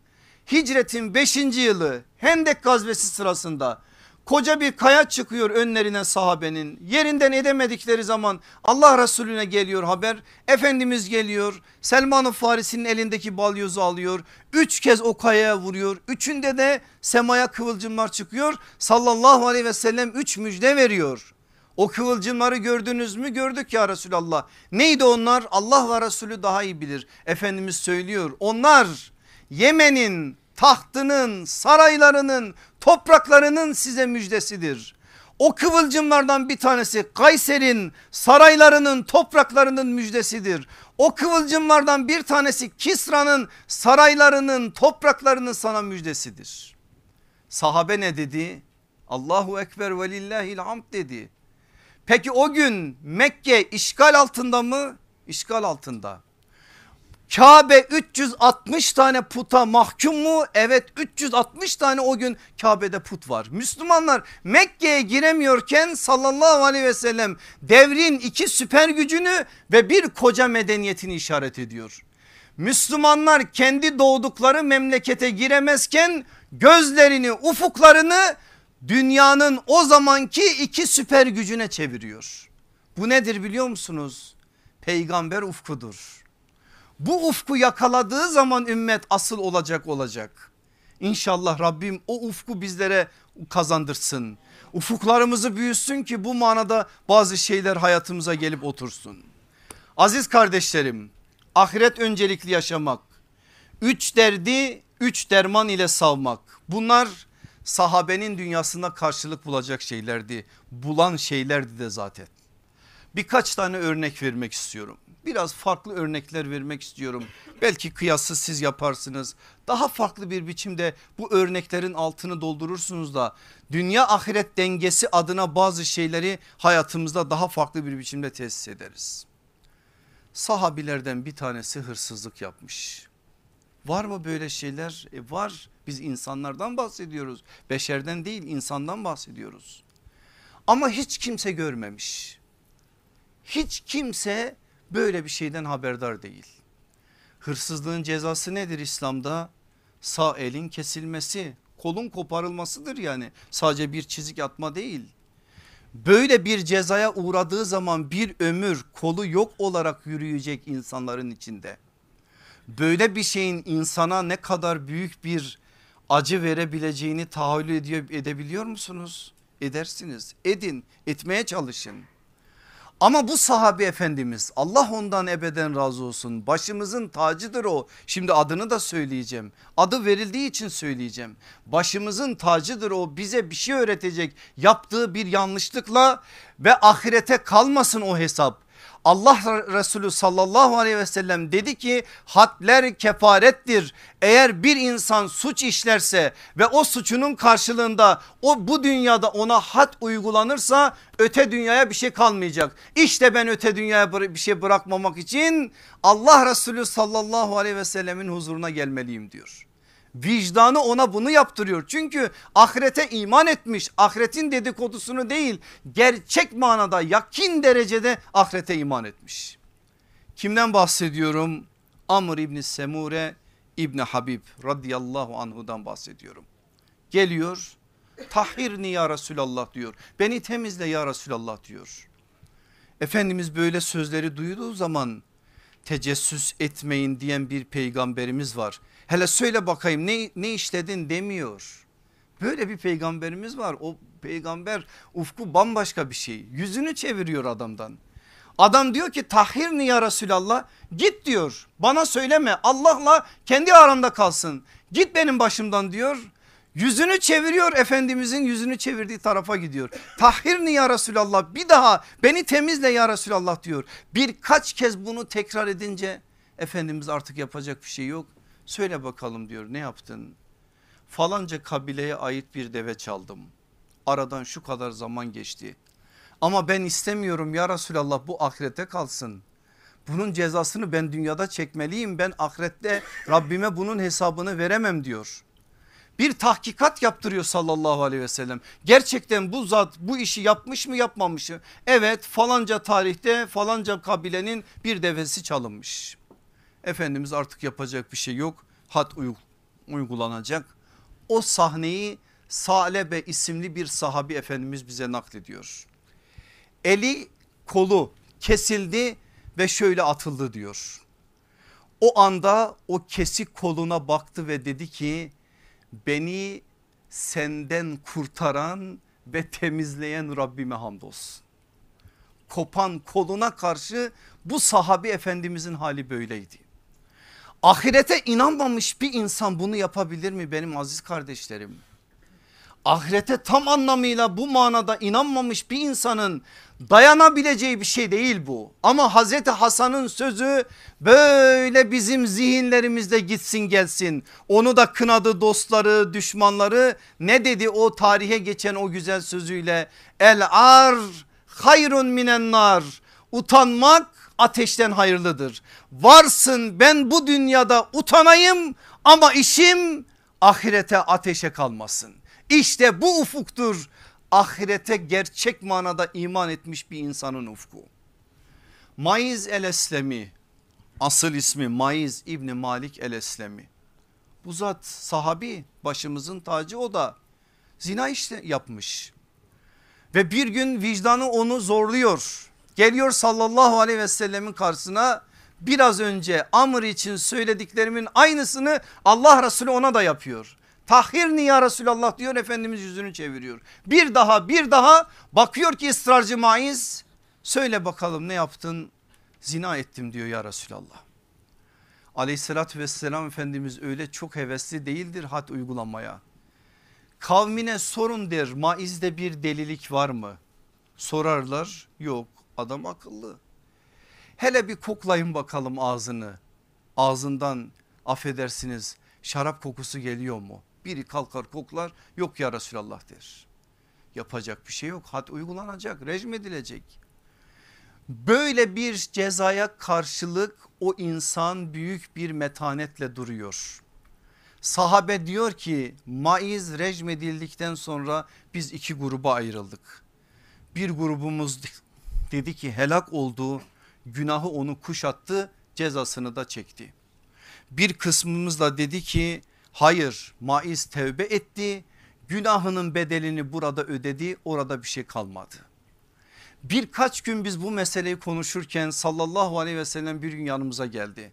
S2: Hicretin 5. yılı Hendek gazvesi sırasında Koca bir kaya çıkıyor önlerine sahabenin yerinden edemedikleri zaman Allah Resulüne geliyor haber. Efendimiz geliyor Selman-ı Farisi'nin elindeki balyozu alıyor. Üç kez o kayaya vuruyor. Üçünde de semaya kıvılcımlar çıkıyor. Sallallahu aleyhi ve sellem üç müjde veriyor. O kıvılcımları gördünüz mü? Gördük ya Resulallah. Neydi onlar? Allah ve Resulü daha iyi bilir. Efendimiz söylüyor. Onlar Yemen'in tahtının, saraylarının, topraklarının size müjdesidir. O kıvılcımlardan bir tanesi Kayser'in saraylarının topraklarının müjdesidir. O kıvılcımlardan bir tanesi Kisra'nın saraylarının topraklarının sana müjdesidir. Sahabe ne dedi? Allahu Ekber ve lillahil hamd dedi. Peki o gün Mekke işgal altında mı? İşgal altında. Kabe 360 tane puta mahkum mu? Evet 360 tane o gün Kabe'de put var. Müslümanlar Mekke'ye giremiyorken sallallahu aleyhi ve sellem devrin iki süper gücünü ve bir koca medeniyetini işaret ediyor. Müslümanlar kendi doğdukları memlekete giremezken gözlerini ufuklarını dünyanın o zamanki iki süper gücüne çeviriyor. Bu nedir biliyor musunuz? Peygamber ufkudur. Bu ufku yakaladığı zaman ümmet asıl olacak olacak. İnşallah Rabbim o ufku bizlere kazandırsın. Ufuklarımızı büyüsün ki bu manada bazı şeyler hayatımıza gelip otursun. Aziz kardeşlerim ahiret öncelikli yaşamak. Üç derdi üç derman ile savmak. Bunlar sahabenin dünyasında karşılık bulacak şeylerdi. Bulan şeylerdi de zaten. Birkaç tane örnek vermek istiyorum biraz farklı örnekler vermek istiyorum. Belki kıyası siz yaparsınız. Daha farklı bir biçimde bu örneklerin altını doldurursunuz da dünya ahiret dengesi adına bazı şeyleri hayatımızda daha farklı bir biçimde tesis ederiz. Sahabilerden bir tanesi hırsızlık yapmış. Var mı böyle şeyler? E var biz insanlardan bahsediyoruz. Beşerden değil insandan bahsediyoruz. Ama hiç kimse görmemiş. Hiç kimse böyle bir şeyden haberdar değil. Hırsızlığın cezası nedir İslam'da? Sağ elin kesilmesi, kolun koparılmasıdır yani sadece bir çizik atma değil. böyle bir cezaya uğradığı zaman bir ömür kolu yok olarak yürüyecek insanların içinde. Böyle bir şeyin insana ne kadar büyük bir acı verebileceğini tahayyül ediyor, edebiliyor musunuz? Edersiniz edin etmeye çalışın. Ama bu sahabi efendimiz Allah ondan ebeden razı olsun başımızın tacıdır o. Şimdi adını da söyleyeceğim adı verildiği için söyleyeceğim. Başımızın tacıdır o bize bir şey öğretecek yaptığı bir yanlışlıkla ve ahirete kalmasın o hesap. Allah Resulü sallallahu aleyhi ve sellem dedi ki hadler kefarettir. Eğer bir insan suç işlerse ve o suçunun karşılığında o bu dünyada ona had uygulanırsa öte dünyaya bir şey kalmayacak. İşte ben öte dünyaya bir şey bırakmamak için Allah Resulü sallallahu aleyhi ve sellemin huzuruna gelmeliyim diyor. Vicdanı ona bunu yaptırıyor. Çünkü ahirete iman etmiş. Ahiretin dedikodusunu değil gerçek manada yakin derecede ahirete iman etmiş. Kimden bahsediyorum? Amr İbni Semure İbni Habib radıyallahu anhudan bahsediyorum. Geliyor tahhirni ya Resulallah diyor. Beni temizle ya Resulallah diyor. Efendimiz böyle sözleri duyduğu zaman tecessüs etmeyin diyen bir peygamberimiz var. Hele söyle bakayım ne, ne işledin demiyor. Böyle bir peygamberimiz var. O peygamber ufku bambaşka bir şey. Yüzünü çeviriyor adamdan. Adam diyor ki tahhirni ya Resulallah git diyor bana söyleme Allah'la kendi aranda kalsın git benim başımdan diyor. Yüzünü çeviriyor Efendimizin yüzünü çevirdiği tarafa gidiyor. Tahhirni ya Resulallah bir daha beni temizle ya Resulallah diyor. Birkaç kez bunu tekrar edince Efendimiz artık yapacak bir şey yok. Söyle bakalım diyor ne yaptın? Falanca kabileye ait bir deve çaldım. Aradan şu kadar zaman geçti. Ama ben istemiyorum ya Resulallah bu ahirete kalsın. Bunun cezasını ben dünyada çekmeliyim. Ben ahirette Rabbime bunun hesabını veremem diyor. Bir tahkikat yaptırıyor sallallahu aleyhi ve sellem. Gerçekten bu zat bu işi yapmış mı yapmamış mı? Evet falanca tarihte falanca kabilenin bir devesi çalınmış. Efendimiz artık yapacak bir şey yok. Had uygulanacak. O sahneyi Salebe isimli bir sahabi efendimiz bize naklediyor. Eli kolu kesildi ve şöyle atıldı diyor. O anda o kesik koluna baktı ve dedi ki beni senden kurtaran ve temizleyen Rabbime hamdolsun. Kopan koluna karşı bu sahabi efendimizin hali böyleydi. Ahirete inanmamış bir insan bunu yapabilir mi benim aziz kardeşlerim? Ahirete tam anlamıyla bu manada inanmamış bir insanın dayanabileceği bir şey değil bu. Ama Hazreti Hasan'ın sözü böyle bizim zihinlerimizde gitsin gelsin. Onu da kınadı dostları düşmanları ne dedi o tarihe geçen o güzel sözüyle el ar hayrun minen nar utanmak ateşten hayırlıdır. Varsın ben bu dünyada utanayım ama işim ahirete ateşe kalmasın. İşte bu ufuktur ahirete gerçek manada iman etmiş bir insanın ufku. Maiz el Eslemi asıl ismi Maiz İbni Malik el Eslemi. Bu zat sahabi başımızın tacı o da zina işte yapmış. Ve bir gün vicdanı onu zorluyor. Geliyor sallallahu aleyhi ve sellemin karşısına biraz önce Amr için söylediklerimin aynısını Allah Resulü ona da yapıyor. Tahhirni ya Resulallah diyor Efendimiz yüzünü çeviriyor. Bir daha bir daha bakıyor ki ısrarcı maiz söyle bakalım ne yaptın zina ettim diyor ya Resulallah. Aleyhissalatü vesselam Efendimiz öyle çok hevesli değildir had uygulamaya. Kavmine sorun der maizde bir delilik var mı? Sorarlar yok adam akıllı. Hele bir koklayın bakalım ağzını. Ağzından affedersiniz şarap kokusu geliyor mu? Biri kalkar koklar yok ya Resulallah der. Yapacak bir şey yok had uygulanacak rejim edilecek. Böyle bir cezaya karşılık o insan büyük bir metanetle duruyor. Sahabe diyor ki maiz rejim edildikten sonra biz iki gruba ayrıldık. Bir grubumuz dedi ki helak oldu günahı onu kuşattı cezasını da çekti. Bir kısmımız da dedi ki hayır maiz tevbe etti günahının bedelini burada ödedi orada bir şey kalmadı. Birkaç gün biz bu meseleyi konuşurken sallallahu aleyhi ve sellem bir gün yanımıza geldi.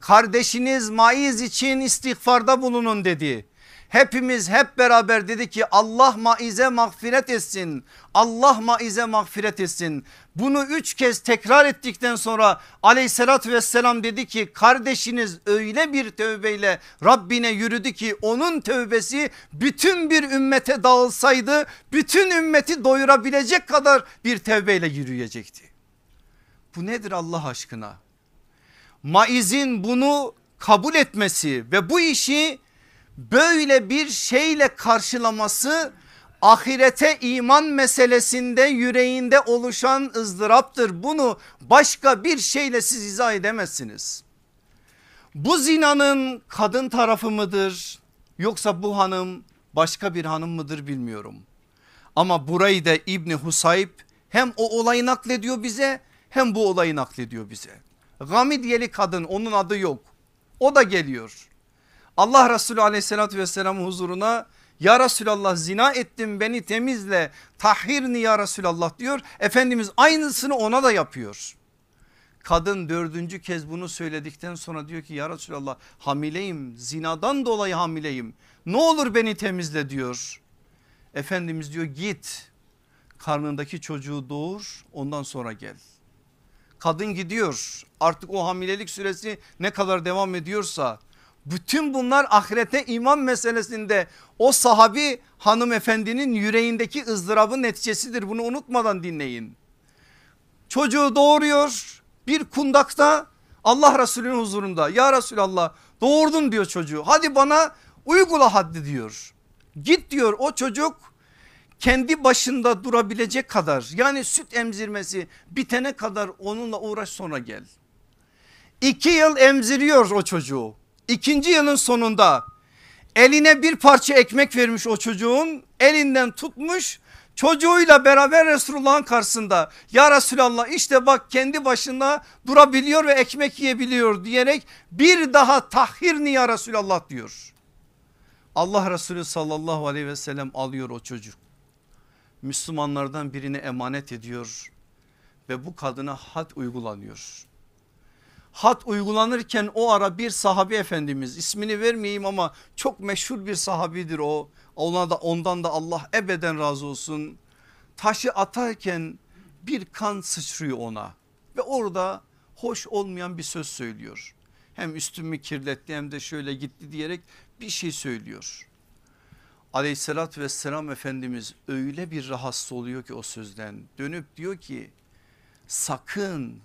S2: Kardeşiniz maiz için istiğfarda bulunun dedi. Hepimiz hep beraber dedi ki Allah maize mağfiret etsin. Allah maize mağfiret etsin. Bunu üç kez tekrar ettikten sonra aleyhissalatü vesselam dedi ki kardeşiniz öyle bir tövbeyle Rabbine yürüdü ki onun tövbesi bütün bir ümmete dağılsaydı bütün ümmeti doyurabilecek kadar bir tövbeyle yürüyecekti. Bu nedir Allah aşkına? Maizin bunu kabul etmesi ve bu işi böyle bir şeyle karşılaması ahirete iman meselesinde yüreğinde oluşan ızdıraptır. Bunu başka bir şeyle siz izah edemezsiniz. Bu zinanın kadın tarafı mıdır yoksa bu hanım başka bir hanım mıdır bilmiyorum. Ama burayı da İbni Husayb hem o olayı naklediyor bize hem bu olayı naklediyor bize. Gamidiyeli kadın onun adı yok o da geliyor. Allah Resulü aleyhissalatü vesselam huzuruna ya Resulallah zina ettim beni temizle tahhirni ya Resulallah diyor. Efendimiz aynısını ona da yapıyor. Kadın dördüncü kez bunu söyledikten sonra diyor ki ya Resulallah hamileyim zinadan dolayı hamileyim ne olur beni temizle diyor. Efendimiz diyor git karnındaki çocuğu doğur ondan sonra gel. Kadın gidiyor artık o hamilelik süresi ne kadar devam ediyorsa bütün bunlar ahirete iman meselesinde o sahabi hanımefendinin yüreğindeki ızdırabın neticesidir. Bunu unutmadan dinleyin. Çocuğu doğuruyor bir kundakta Allah Resulü'nün huzurunda ya Resulallah doğurdun diyor çocuğu hadi bana uygula haddi diyor. Git diyor o çocuk kendi başında durabilecek kadar yani süt emzirmesi bitene kadar onunla uğraş sonra gel. İki yıl emziriyor o çocuğu. İkinci yılın sonunda eline bir parça ekmek vermiş o çocuğun elinden tutmuş çocuğuyla beraber Resulullah'ın karşısında ya Resulallah işte bak kendi başına durabiliyor ve ekmek yiyebiliyor diyerek bir daha tahhirni ya Resulallah diyor. Allah Resulü sallallahu aleyhi ve sellem alıyor o çocuk. Müslümanlardan birine emanet ediyor ve bu kadına had uygulanıyor. Had uygulanırken o ara bir sahabi efendimiz ismini vermeyeyim ama çok meşhur bir sahabidir o. Ona da ondan da Allah ebeden razı olsun. Taşı atarken bir kan sıçrıyor ona ve orada hoş olmayan bir söz söylüyor. Hem üstümü kirletti hem de şöyle gitti diyerek bir şey söylüyor. Aleyhissalatü vesselam Efendimiz öyle bir rahatsız oluyor ki o sözden dönüp diyor ki sakın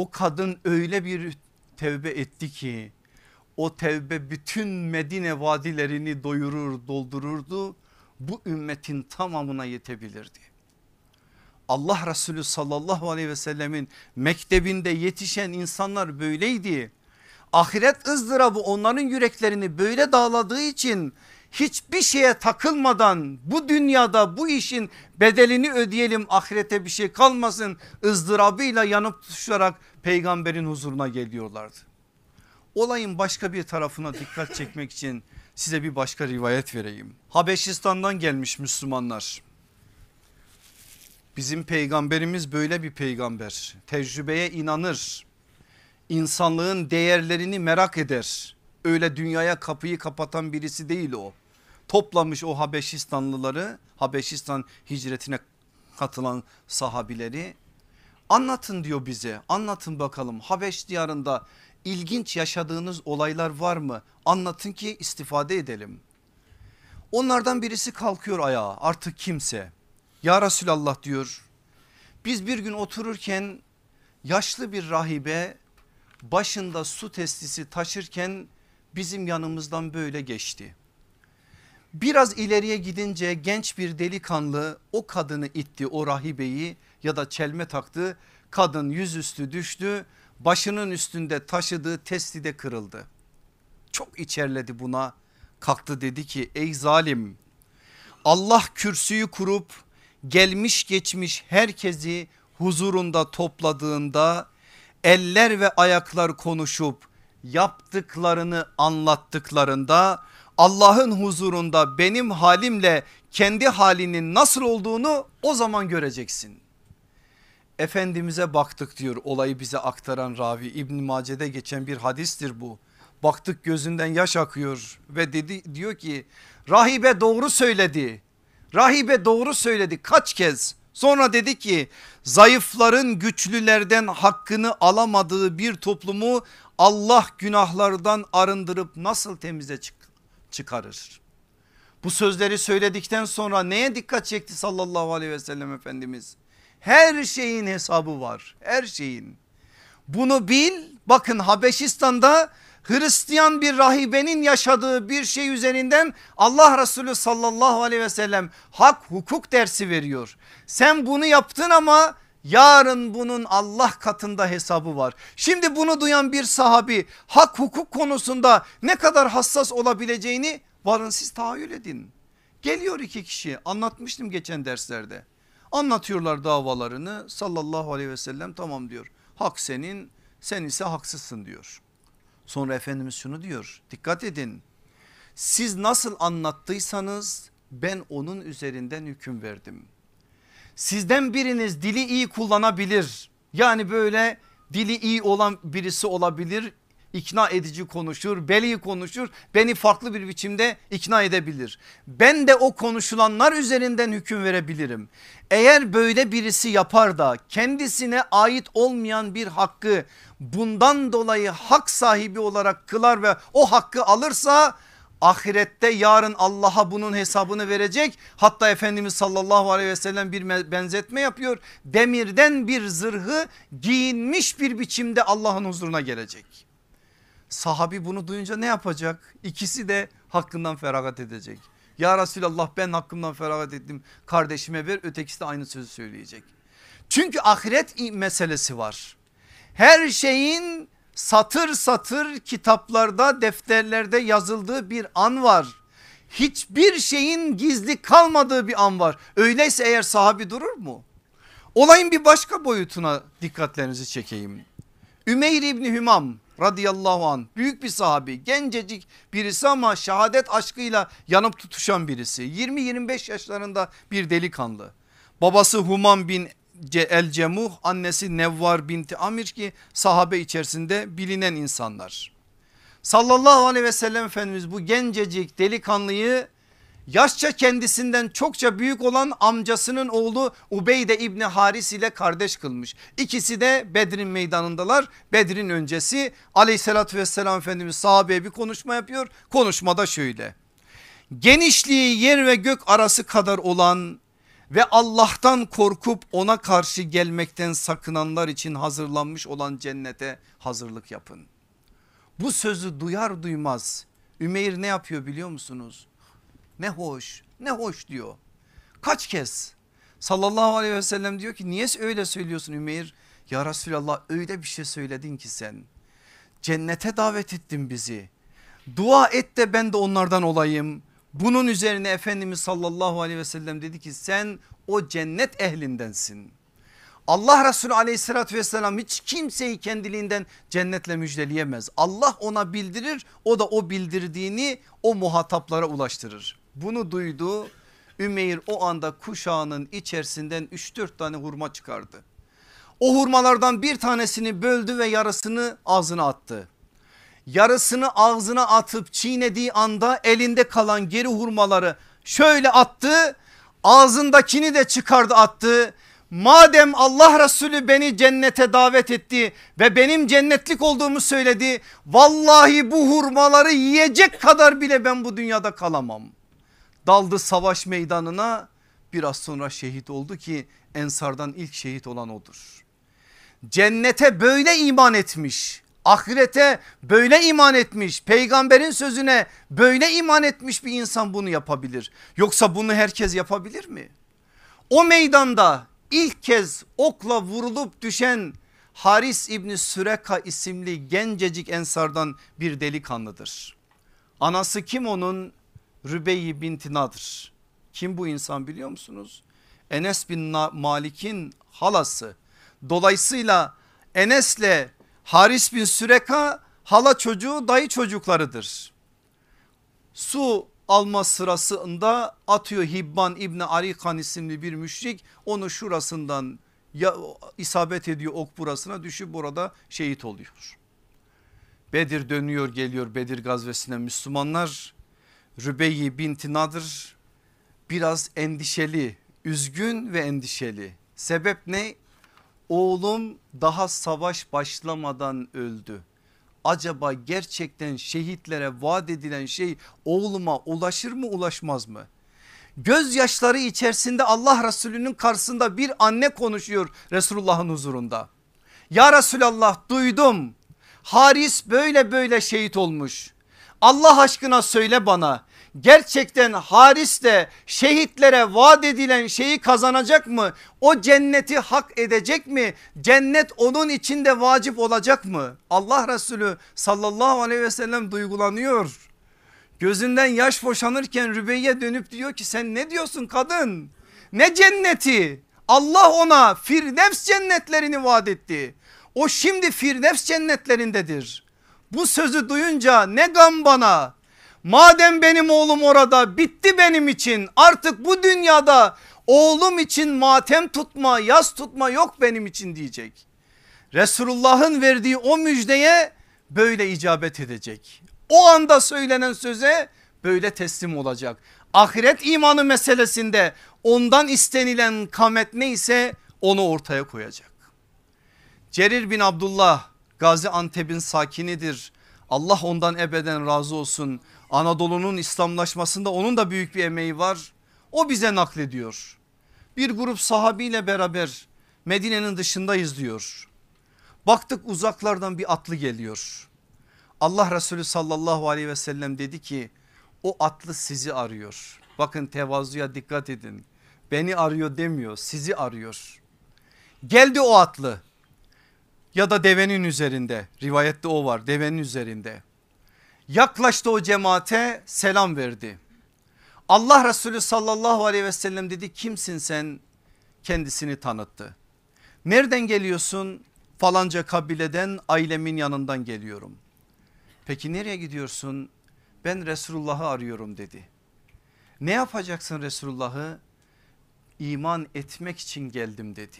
S2: o kadın öyle bir tevbe etti ki o tevbe bütün Medine vadilerini doyurur doldururdu bu ümmetin tamamına yetebilirdi. Allah Resulü sallallahu aleyhi ve sellemin mektebinde yetişen insanlar böyleydi. Ahiret ızdırabı onların yüreklerini böyle dağladığı için hiçbir şeye takılmadan bu dünyada bu işin bedelini ödeyelim ahirete bir şey kalmasın ızdırabıyla yanıp tutuşarak peygamberin huzuruna geliyorlardı. Olayın başka bir tarafına dikkat çekmek için size bir başka rivayet vereyim. Habeşistan'dan gelmiş Müslümanlar. Bizim peygamberimiz böyle bir peygamber. Tecrübeye inanır. İnsanlığın değerlerini merak eder. Öyle dünyaya kapıyı kapatan birisi değil o. Toplamış o Habeşistanlıları Habeşistan hicretine katılan sahabileri anlatın diyor bize. Anlatın bakalım. Habeş diyarında ilginç yaşadığınız olaylar var mı? Anlatın ki istifade edelim. Onlardan birisi kalkıyor ayağa. Artık kimse. Ya Resulallah diyor. Biz bir gün otururken yaşlı bir rahibe başında su testisi taşırken bizim yanımızdan böyle geçti. Biraz ileriye gidince genç bir delikanlı o kadını itti o rahibeyi ya da çelme taktı. Kadın yüzüstü düştü başının üstünde taşıdığı testi de kırıldı. Çok içerledi buna kalktı dedi ki ey zalim Allah kürsüyü kurup gelmiş geçmiş herkesi huzurunda topladığında eller ve ayaklar konuşup yaptıklarını anlattıklarında Allah'ın huzurunda benim halimle kendi halinin nasıl olduğunu o zaman göreceksin. Efendimiz'e baktık diyor olayı bize aktaran ravi İbn Mace'de geçen bir hadistir bu. Baktık gözünden yaş akıyor ve dedi diyor ki rahibe doğru söyledi. Rahibe doğru söyledi kaç kez? Sonra dedi ki zayıfların güçlülerden hakkını alamadığı bir toplumu Allah günahlardan arındırıp nasıl temize çık çıkarır? Bu sözleri söyledikten sonra neye dikkat çekti sallallahu aleyhi ve sellem Efendimiz? Her şeyin hesabı var her şeyin. Bunu bil bakın Habeşistan'da Hristiyan bir rahibenin yaşadığı bir şey üzerinden Allah Resulü sallallahu aleyhi ve sellem hak hukuk dersi veriyor. Sen bunu yaptın ama yarın bunun Allah katında hesabı var. Şimdi bunu duyan bir sahabi hak hukuk konusunda ne kadar hassas olabileceğini varın siz tahayyül edin. Geliyor iki kişi anlatmıştım geçen derslerde. Anlatıyorlar davalarını sallallahu aleyhi ve sellem tamam diyor. Hak senin sen ise haksızsın diyor. Sonra Efendimiz şunu diyor dikkat edin. Siz nasıl anlattıysanız ben onun üzerinden hüküm verdim. Sizden biriniz dili iyi kullanabilir. Yani böyle dili iyi olan birisi olabilir ikna edici konuşur, beli konuşur, beni farklı bir biçimde ikna edebilir. Ben de o konuşulanlar üzerinden hüküm verebilirim. Eğer böyle birisi yapar da kendisine ait olmayan bir hakkı bundan dolayı hak sahibi olarak kılar ve o hakkı alırsa ahirette yarın Allah'a bunun hesabını verecek. Hatta Efendimiz sallallahu aleyhi ve sellem bir benzetme yapıyor. Demirden bir zırhı giyinmiş bir biçimde Allah'ın huzuruna gelecek. Sahabi bunu duyunca ne yapacak? İkisi de hakkından feragat edecek. Ya Resulallah ben hakkımdan feragat ettim kardeşime ver ötekisi de aynı sözü söyleyecek. Çünkü ahiret meselesi var. Her şeyin satır satır kitaplarda defterlerde yazıldığı bir an var. Hiçbir şeyin gizli kalmadığı bir an var. Öyleyse eğer sahabi durur mu? Olayın bir başka boyutuna dikkatlerinizi çekeyim. Ümeyr İbni Hümam radıyallahu an büyük bir sahabi gencecik birisi ama şehadet aşkıyla yanıp tutuşan birisi 20-25 yaşlarında bir delikanlı babası Humam bin El Cemuh annesi Nevvar binti Amir ki sahabe içerisinde bilinen insanlar. Sallallahu aleyhi ve sellem Efendimiz bu gencecik delikanlıyı yaşça kendisinden çokça büyük olan amcasının oğlu Ubeyde İbni Haris ile kardeş kılmış. İkisi de Bedir'in meydanındalar. Bedir'in öncesi aleyhissalatü vesselam Efendimiz sahabeye bir konuşma yapıyor. Konuşmada şöyle. Genişliği yer ve gök arası kadar olan ve Allah'tan korkup ona karşı gelmekten sakınanlar için hazırlanmış olan cennete hazırlık yapın. Bu sözü duyar duymaz Ümeyr ne yapıyor biliyor musunuz? Ne hoş ne hoş diyor. Kaç kez sallallahu aleyhi ve sellem diyor ki niye öyle söylüyorsun Ümeyr? Ya Resulallah öyle bir şey söyledin ki sen. Cennete davet ettin bizi. Dua et de ben de onlardan olayım. Bunun üzerine Efendimiz sallallahu aleyhi ve sellem dedi ki sen o cennet ehlindensin. Allah Resulü aleyhissalatü vesselam hiç kimseyi kendiliğinden cennetle müjdeleyemez. Allah ona bildirir o da o bildirdiğini o muhataplara ulaştırır. Bunu duydu Ümeyr o anda kuşağının içerisinden 3-4 tane hurma çıkardı. O hurmalardan bir tanesini böldü ve yarısını ağzına attı. Yarısını ağzına atıp çiğnediği anda elinde kalan geri hurmaları şöyle attı. Ağzındakini de çıkardı attı. Madem Allah Resulü beni cennete davet etti ve benim cennetlik olduğumu söyledi. Vallahi bu hurmaları yiyecek kadar bile ben bu dünyada kalamam daldı savaş meydanına biraz sonra şehit oldu ki ensardan ilk şehit olan odur. Cennete böyle iman etmiş ahirete böyle iman etmiş peygamberin sözüne böyle iman etmiş bir insan bunu yapabilir. Yoksa bunu herkes yapabilir mi? O meydanda ilk kez okla vurulup düşen Haris İbni Süreka isimli gencecik ensardan bir delikanlıdır. Anası kim onun? Rübeyi binti Nadr. Kim bu insan biliyor musunuz? Enes bin Malik'in halası. Dolayısıyla Enes'le Haris bin Süreka hala çocuğu dayı çocuklarıdır. Su alma sırasında atıyor Hibban İbni Arikan isimli bir müşrik onu şurasından ya isabet ediyor ok burasına düşüp burada şehit oluyor. Bedir dönüyor geliyor Bedir gazvesine Müslümanlar. Rübeyyi binti Nadır biraz endişeli, üzgün ve endişeli. Sebep ne? Oğlum daha savaş başlamadan öldü. Acaba gerçekten şehitlere vaat edilen şey oğluma ulaşır mı ulaşmaz mı? Gözyaşları içerisinde Allah Resulü'nün karşısında bir anne konuşuyor Resulullah'ın huzurunda. Ya Resulallah duydum Haris böyle böyle şehit olmuş. Allah aşkına söyle bana gerçekten Haris de şehitlere vaat edilen şeyi kazanacak mı? O cenneti hak edecek mi? Cennet onun içinde vacip olacak mı? Allah Resulü sallallahu aleyhi ve sellem duygulanıyor. Gözünden yaş boşanırken Rübeyye dönüp diyor ki sen ne diyorsun kadın? Ne cenneti? Allah ona Firdevs cennetlerini vaat etti. O şimdi Firdevs cennetlerindedir. Bu sözü duyunca ne gam bana. Madem benim oğlum orada bitti benim için artık bu dünyada oğlum için matem tutma yas tutma yok benim için diyecek. Resulullah'ın verdiği o müjdeye böyle icabet edecek. O anda söylenen söze böyle teslim olacak. Ahiret imanı meselesinde ondan istenilen kamet neyse onu ortaya koyacak. Cerir bin Abdullah Gaziantep'in sakinidir. Allah ondan ebeden razı olsun. Anadolu'nun İslamlaşmasında onun da büyük bir emeği var. O bize naklediyor. Bir grup sahabiyle beraber Medine'nin dışındayız diyor. Baktık uzaklardan bir atlı geliyor. Allah Resulü sallallahu aleyhi ve sellem dedi ki o atlı sizi arıyor. Bakın tevazuya dikkat edin. Beni arıyor demiyor sizi arıyor. Geldi o atlı ya da devenin üzerinde rivayette o var devenin üzerinde. Yaklaştı o cemaate selam verdi. Allah Resulü sallallahu aleyhi ve sellem dedi kimsin sen kendisini tanıttı. Nereden geliyorsun falanca kabileden ailemin yanından geliyorum. Peki nereye gidiyorsun? Ben Resulullah'ı arıyorum dedi. Ne yapacaksın Resulullah'ı? İman etmek için geldim dedi.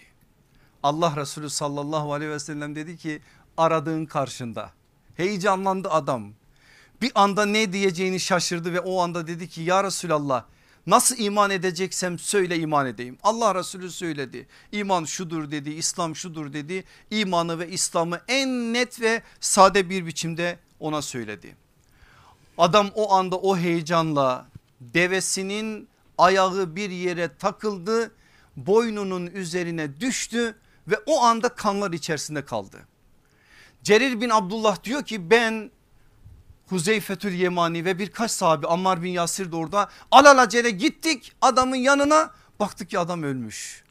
S2: Allah Resulü sallallahu aleyhi ve sellem dedi ki aradığın karşında. Heyecanlandı adam. Bir anda ne diyeceğini şaşırdı ve o anda dedi ki ya Resulallah nasıl iman edeceksem söyle iman edeyim. Allah Resulü söyledi. İman şudur dedi, İslam şudur dedi. İmanı ve İslam'ı en net ve sade bir biçimde ona söyledi. Adam o anda o heyecanla devesinin ayağı bir yere takıldı boynunun üzerine düştü ve o anda kanlar içerisinde kaldı. Cerir bin Abdullah diyor ki ben Huzeyfetül Yemani ve birkaç sahabi Ammar bin Yasir de orada alelacele gittik adamın yanına baktık ki adam ölmüş.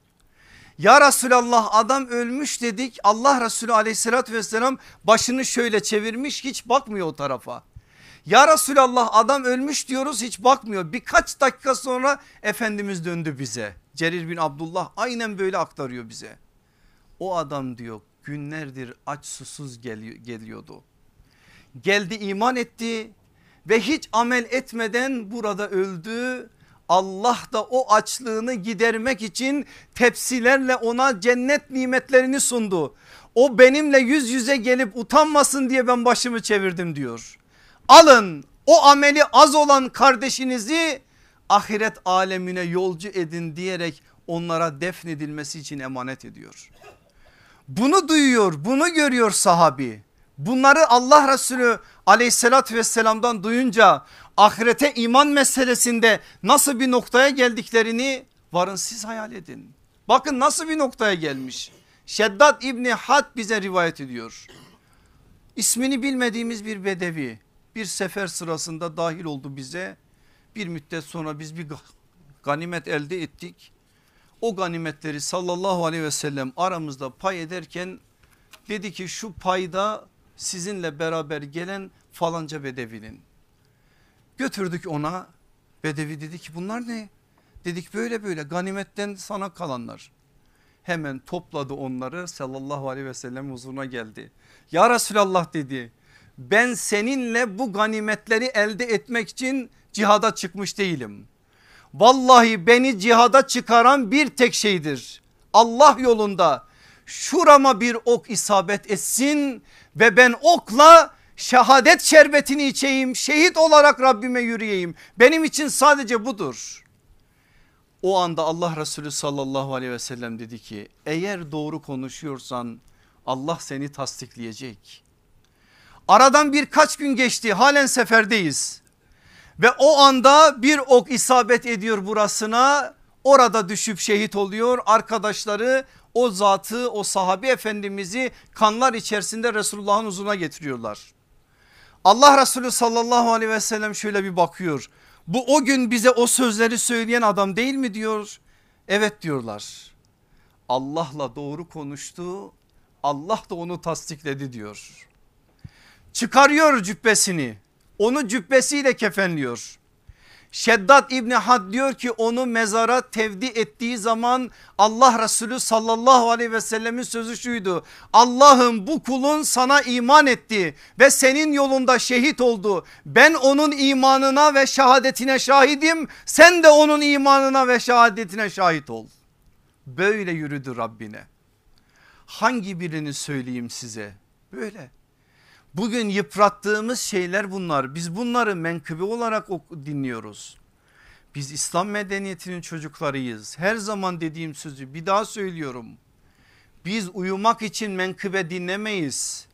S2: Ya Resulallah adam ölmüş dedik Allah Resulü aleyhissalatü vesselam başını şöyle çevirmiş hiç bakmıyor o tarafa. Ya Resulallah adam ölmüş diyoruz hiç bakmıyor. Birkaç dakika sonra Efendimiz döndü bize. Cerir bin Abdullah aynen böyle aktarıyor bize. O adam diyor günlerdir aç susuz geliyordu. Geldi iman etti ve hiç amel etmeden burada öldü. Allah da o açlığını gidermek için tepsilerle ona cennet nimetlerini sundu. O benimle yüz yüze gelip utanmasın diye ben başımı çevirdim diyor. Alın o ameli az olan kardeşinizi ahiret alemine yolcu edin diyerek onlara defnedilmesi için emanet ediyor. Bunu duyuyor bunu görüyor sahabi. Bunları Allah Resulü aleyhissalatü vesselamdan duyunca ahirete iman meselesinde nasıl bir noktaya geldiklerini varın siz hayal edin. Bakın nasıl bir noktaya gelmiş. Şeddat İbni Had bize rivayet ediyor. İsmini bilmediğimiz bir bedevi bir sefer sırasında dahil oldu bize. Bir müddet sonra biz bir ganimet elde ettik. O ganimetleri sallallahu aleyhi ve sellem aramızda pay ederken dedi ki şu payda sizinle beraber gelen falanca bedevinin. Götürdük ona bedevi dedi ki bunlar ne? Dedik böyle böyle ganimetten sana kalanlar. Hemen topladı onları sallallahu aleyhi ve sellem huzuruna geldi. Ya Resulallah dedi ben seninle bu ganimetleri elde etmek için cihada çıkmış değilim. Vallahi beni cihada çıkaran bir tek şeydir. Allah yolunda şurama bir ok isabet etsin ve ben okla şehadet şerbetini içeyim şehit olarak Rabbime yürüyeyim benim için sadece budur. O anda Allah Resulü sallallahu aleyhi ve sellem dedi ki eğer doğru konuşuyorsan Allah seni tasdikleyecek. Aradan birkaç gün geçti halen seferdeyiz ve o anda bir ok isabet ediyor burasına orada düşüp şehit oluyor arkadaşları o zatı o sahabi efendimizi kanlar içerisinde Resulullah'ın huzuruna getiriyorlar. Allah Resulü sallallahu aleyhi ve sellem şöyle bir bakıyor bu o gün bize o sözleri söyleyen adam değil mi diyor. Evet diyorlar. Allah'la doğru konuştu. Allah da onu tasdikledi diyor. Çıkarıyor cübbesini. Onu cübbesiyle kefenliyor. Şeddat İbni Had diyor ki onu mezara tevdi ettiği zaman Allah Resulü sallallahu aleyhi ve sellemin sözü şuydu. Allah'ım bu kulun sana iman etti ve senin yolunda şehit oldu. Ben onun imanına ve şehadetine şahidim. Sen de onun imanına ve şehadetine şahit ol. Böyle yürüdü Rabbine. Hangi birini söyleyeyim size? Böyle. Bugün yıprattığımız şeyler bunlar. Biz bunları menkıbe olarak dinliyoruz. Biz İslam medeniyetinin çocuklarıyız. Her zaman dediğim sözü bir daha söylüyorum. Biz uyumak için menkıbe dinlemeyiz.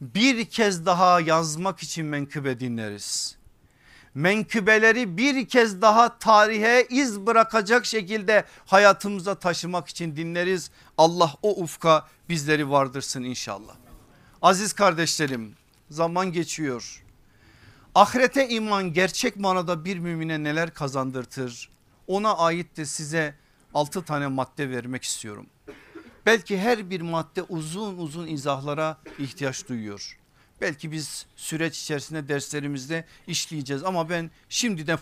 S2: Bir kez daha yazmak için menkıbe dinleriz. Menkıbeleri bir kez daha tarihe iz bırakacak şekilde hayatımıza taşımak için dinleriz. Allah o ufka bizleri vardırsın inşallah. Aziz kardeşlerim zaman geçiyor. Ahirete iman gerçek manada bir mümine neler kazandırtır? Ona ait de size 6 tane madde vermek istiyorum. Belki her bir madde uzun uzun izahlara ihtiyaç duyuyor. Belki biz süreç içerisinde derslerimizde işleyeceğiz ama ben şimdiden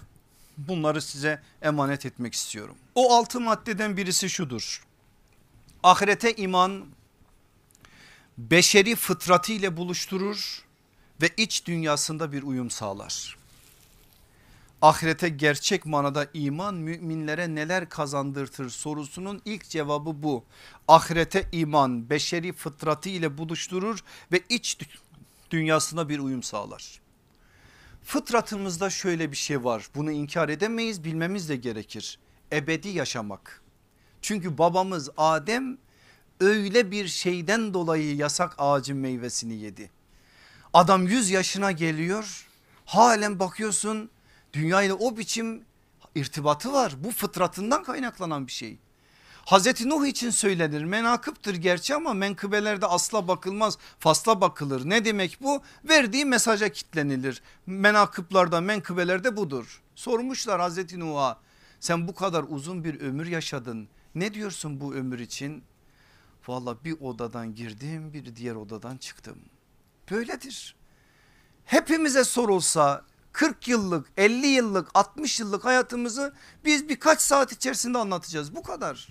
S2: bunları size emanet etmek istiyorum. O altı maddeden birisi şudur. Ahirete iman beşeri fıtratı ile buluşturur ve iç dünyasında bir uyum sağlar. Ahirete gerçek manada iman müminlere neler kazandırtır sorusunun ilk cevabı bu. Ahirete iman beşeri fıtratı ile buluşturur ve iç dünyasına bir uyum sağlar. Fıtratımızda şöyle bir şey var bunu inkar edemeyiz bilmemiz de gerekir. Ebedi yaşamak. Çünkü babamız Adem öyle bir şeyden dolayı yasak ağacın meyvesini yedi. Adam 100 yaşına geliyor halen bakıyorsun dünyayla o biçim irtibatı var. Bu fıtratından kaynaklanan bir şey. Hazreti Nuh için söylenir menakıptır gerçi ama menkıbelerde asla bakılmaz fasla bakılır. Ne demek bu? Verdiği mesaja kitlenilir. Menakıplarda menkıbelerde budur. Sormuşlar Hazreti Nuh'a sen bu kadar uzun bir ömür yaşadın ne diyorsun bu ömür için? Valla bir odadan girdim bir diğer odadan çıktım. Böyledir. Hepimize sorulsa 40 yıllık 50 yıllık 60 yıllık hayatımızı biz birkaç saat içerisinde anlatacağız bu kadar.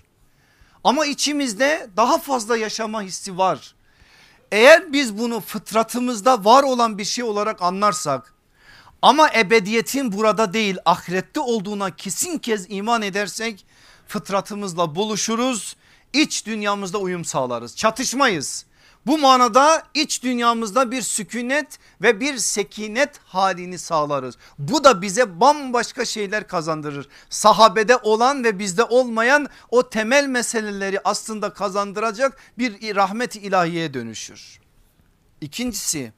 S2: Ama içimizde daha fazla yaşama hissi var. Eğer biz bunu fıtratımızda var olan bir şey olarak anlarsak ama ebediyetin burada değil ahirette olduğuna kesin kez iman edersek fıtratımızla buluşuruz iç dünyamızda uyum sağlarız çatışmayız. Bu manada iç dünyamızda bir sükunet ve bir sekinet halini sağlarız. Bu da bize bambaşka şeyler kazandırır. Sahabede olan ve bizde olmayan o temel meseleleri aslında kazandıracak bir rahmet ilahiye dönüşür. İkincisi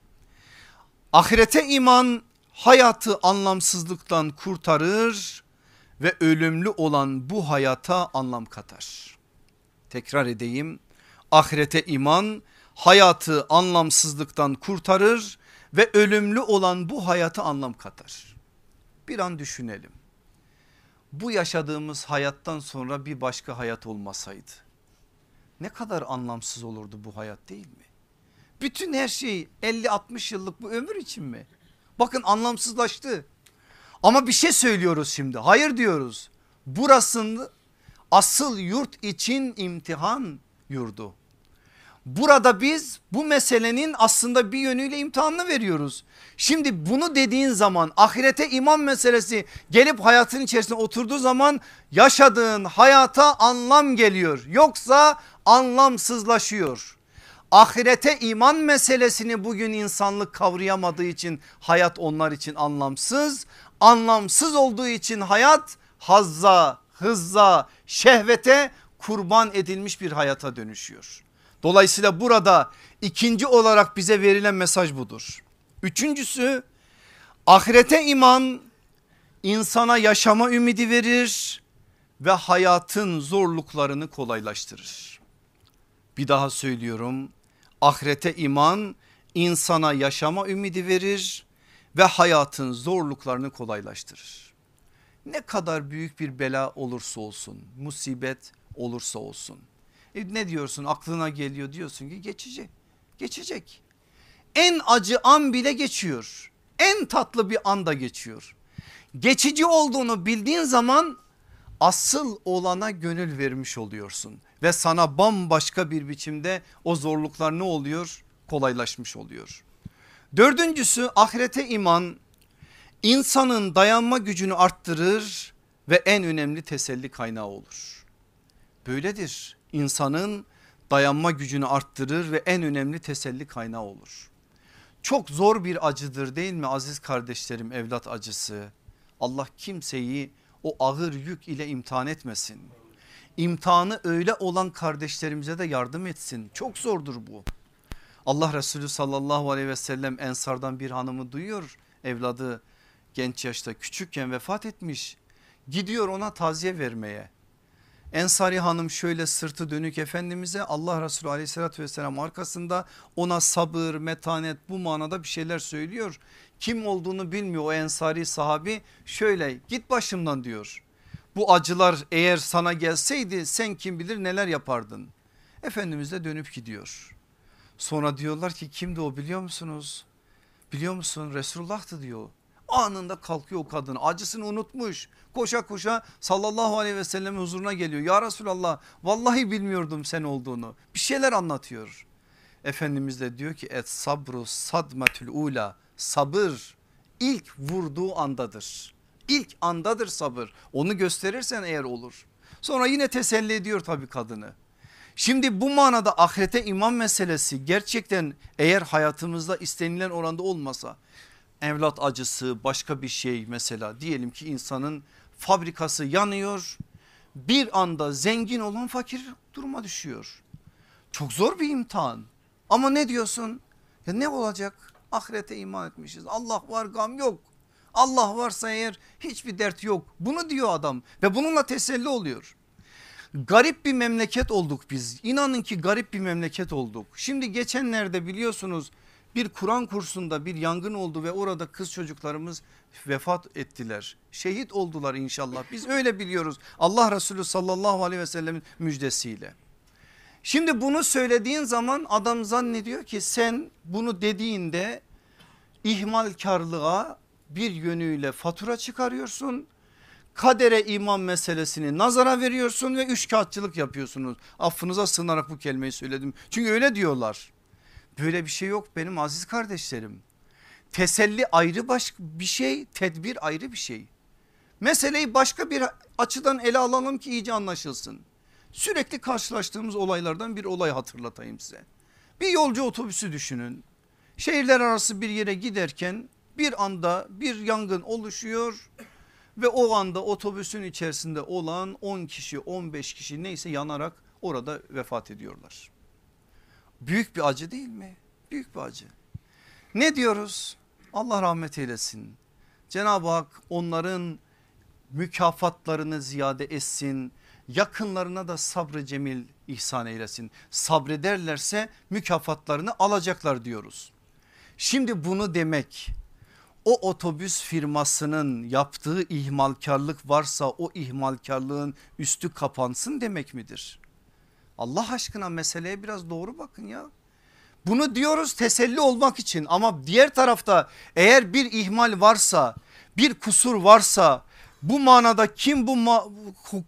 S2: ahirete iman hayatı anlamsızlıktan kurtarır ve ölümlü olan bu hayata anlam katar. Tekrar edeyim ahirete iman hayatı anlamsızlıktan kurtarır ve ölümlü olan bu hayata anlam katar. Bir an düşünelim. Bu yaşadığımız hayattan sonra bir başka hayat olmasaydı ne kadar anlamsız olurdu bu hayat değil mi? Bütün her şey 50-60 yıllık bu ömür için mi? Bakın anlamsızlaştı. Ama bir şey söylüyoruz şimdi. Hayır diyoruz. Burasını asıl yurt için imtihan yurdu. Burada biz bu meselenin aslında bir yönüyle imtihanını veriyoruz. Şimdi bunu dediğin zaman ahirete iman meselesi gelip hayatın içerisine oturduğu zaman yaşadığın hayata anlam geliyor. Yoksa anlamsızlaşıyor. Ahirete iman meselesini bugün insanlık kavrayamadığı için hayat onlar için anlamsız. Anlamsız olduğu için hayat hazza, hızza, şehvete kurban edilmiş bir hayata dönüşüyor. Dolayısıyla burada ikinci olarak bize verilen mesaj budur. Üçüncüsü ahirete iman insana yaşama ümidi verir ve hayatın zorluklarını kolaylaştırır. Bir daha söylüyorum ahirete iman insana yaşama ümidi verir ve hayatın zorluklarını kolaylaştırır. Ne kadar büyük bir bela olursa olsun musibet olursa olsun. E ne diyorsun aklına geliyor diyorsun ki geçici geçecek. En acı an bile geçiyor. En tatlı bir anda geçiyor. Geçici olduğunu bildiğin zaman asıl olana gönül vermiş oluyorsun ve sana bambaşka bir biçimde o zorluklar ne oluyor? Kolaylaşmış oluyor. Dördüncüsü ahirete iman insanın dayanma gücünü arttırır ve en önemli teselli kaynağı olur. Böyledir insanın dayanma gücünü arttırır ve en önemli teselli kaynağı olur. Çok zor bir acıdır değil mi aziz kardeşlerim evlat acısı. Allah kimseyi o ağır yük ile imtihan etmesin. İmtihanı öyle olan kardeşlerimize de yardım etsin. Çok zordur bu. Allah Resulü sallallahu aleyhi ve sellem ensardan bir hanımı duyuyor. Evladı genç yaşta küçükken vefat etmiş. Gidiyor ona taziye vermeye. Ensari hanım şöyle sırtı dönük Efendimiz'e Allah Resulü aleyhissalatü vesselam arkasında ona sabır metanet bu manada bir şeyler söylüyor. Kim olduğunu bilmiyor o ensari sahabi şöyle git başımdan diyor. Bu acılar eğer sana gelseydi sen kim bilir neler yapardın. Efendimiz de dönüp gidiyor. Sonra diyorlar ki kimdi o biliyor musunuz? Biliyor musun Resulullah'tı diyor. Anında kalkıyor o kadın acısını unutmuş. Koşa koşa sallallahu aleyhi ve sellemin huzuruna geliyor. Ya Resulallah vallahi bilmiyordum sen olduğunu. Bir şeyler anlatıyor. Efendimiz de diyor ki et sabru sadmetül ula sabır ilk vurduğu andadır. İlk andadır sabır onu gösterirsen eğer olur. Sonra yine teselli ediyor tabii kadını. Şimdi bu manada ahirete iman meselesi gerçekten eğer hayatımızda istenilen oranda olmasa evlat acısı başka bir şey mesela. Diyelim ki insanın fabrikası yanıyor bir anda zengin olan fakir duruma düşüyor. Çok zor bir imtihan. Ama ne diyorsun? Ya ne olacak? Ahirete iman etmişiz. Allah var gam yok. Allah varsa eğer hiçbir dert yok. Bunu diyor adam ve bununla teselli oluyor. Garip bir memleket olduk biz. İnanın ki garip bir memleket olduk. Şimdi geçenlerde biliyorsunuz bir Kur'an kursunda bir yangın oldu ve orada kız çocuklarımız vefat ettiler. Şehit oldular inşallah biz öyle biliyoruz Allah Resulü sallallahu aleyhi ve sellemin müjdesiyle. Şimdi bunu söylediğin zaman adam zannediyor ki sen bunu dediğinde ihmalkarlığa bir yönüyle fatura çıkarıyorsun. Kadere iman meselesini nazara veriyorsun ve üçkağıtçılık yapıyorsunuz. Affınıza sığınarak bu kelimeyi söyledim. Çünkü öyle diyorlar. Böyle bir şey yok benim aziz kardeşlerim. Teselli ayrı başka bir şey, tedbir ayrı bir şey. Meseleyi başka bir açıdan ele alalım ki iyice anlaşılsın. Sürekli karşılaştığımız olaylardan bir olay hatırlatayım size. Bir yolcu otobüsü düşünün. Şehirler arası bir yere giderken bir anda bir yangın oluşuyor ve o anda otobüsün içerisinde olan 10 kişi 15 kişi neyse yanarak orada vefat ediyorlar. Büyük bir acı değil mi? Büyük bir acı. Ne diyoruz? Allah rahmet eylesin. Cenab-ı Hak onların mükafatlarını ziyade etsin. Yakınlarına da sabrı cemil ihsan eylesin. Sabrederlerse mükafatlarını alacaklar diyoruz. Şimdi bunu demek o otobüs firmasının yaptığı ihmalkarlık varsa o ihmalkarlığın üstü kapansın demek midir? Allah aşkına meseleye biraz doğru bakın ya. Bunu diyoruz teselli olmak için ama diğer tarafta eğer bir ihmal varsa bir kusur varsa bu manada kim bu ma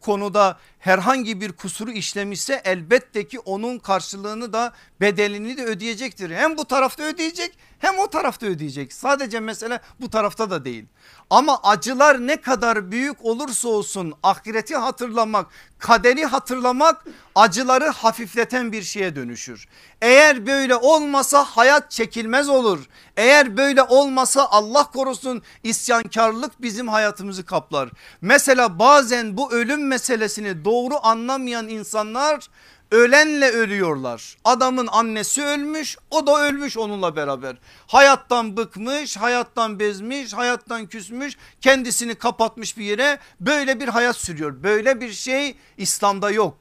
S2: konuda herhangi bir kusuru işlemişse elbette ki onun karşılığını da bedelini de ödeyecektir. Hem bu tarafta ödeyecek hem o tarafta ödeyecek. Sadece mesele bu tarafta da değil. Ama acılar ne kadar büyük olursa olsun ahireti hatırlamak, kaderi hatırlamak acıları hafifleten bir şeye dönüşür. Eğer böyle olmasa hayat çekilmez olur. Eğer böyle olmasa Allah korusun isyankarlık bizim hayatımızı kaplar. Mesela bazen bu ölüm meselesini doğru anlamayan insanlar ölenle ölüyorlar. Adamın annesi ölmüş o da ölmüş onunla beraber. Hayattan bıkmış hayattan bezmiş hayattan küsmüş kendisini kapatmış bir yere böyle bir hayat sürüyor. Böyle bir şey İslam'da yok.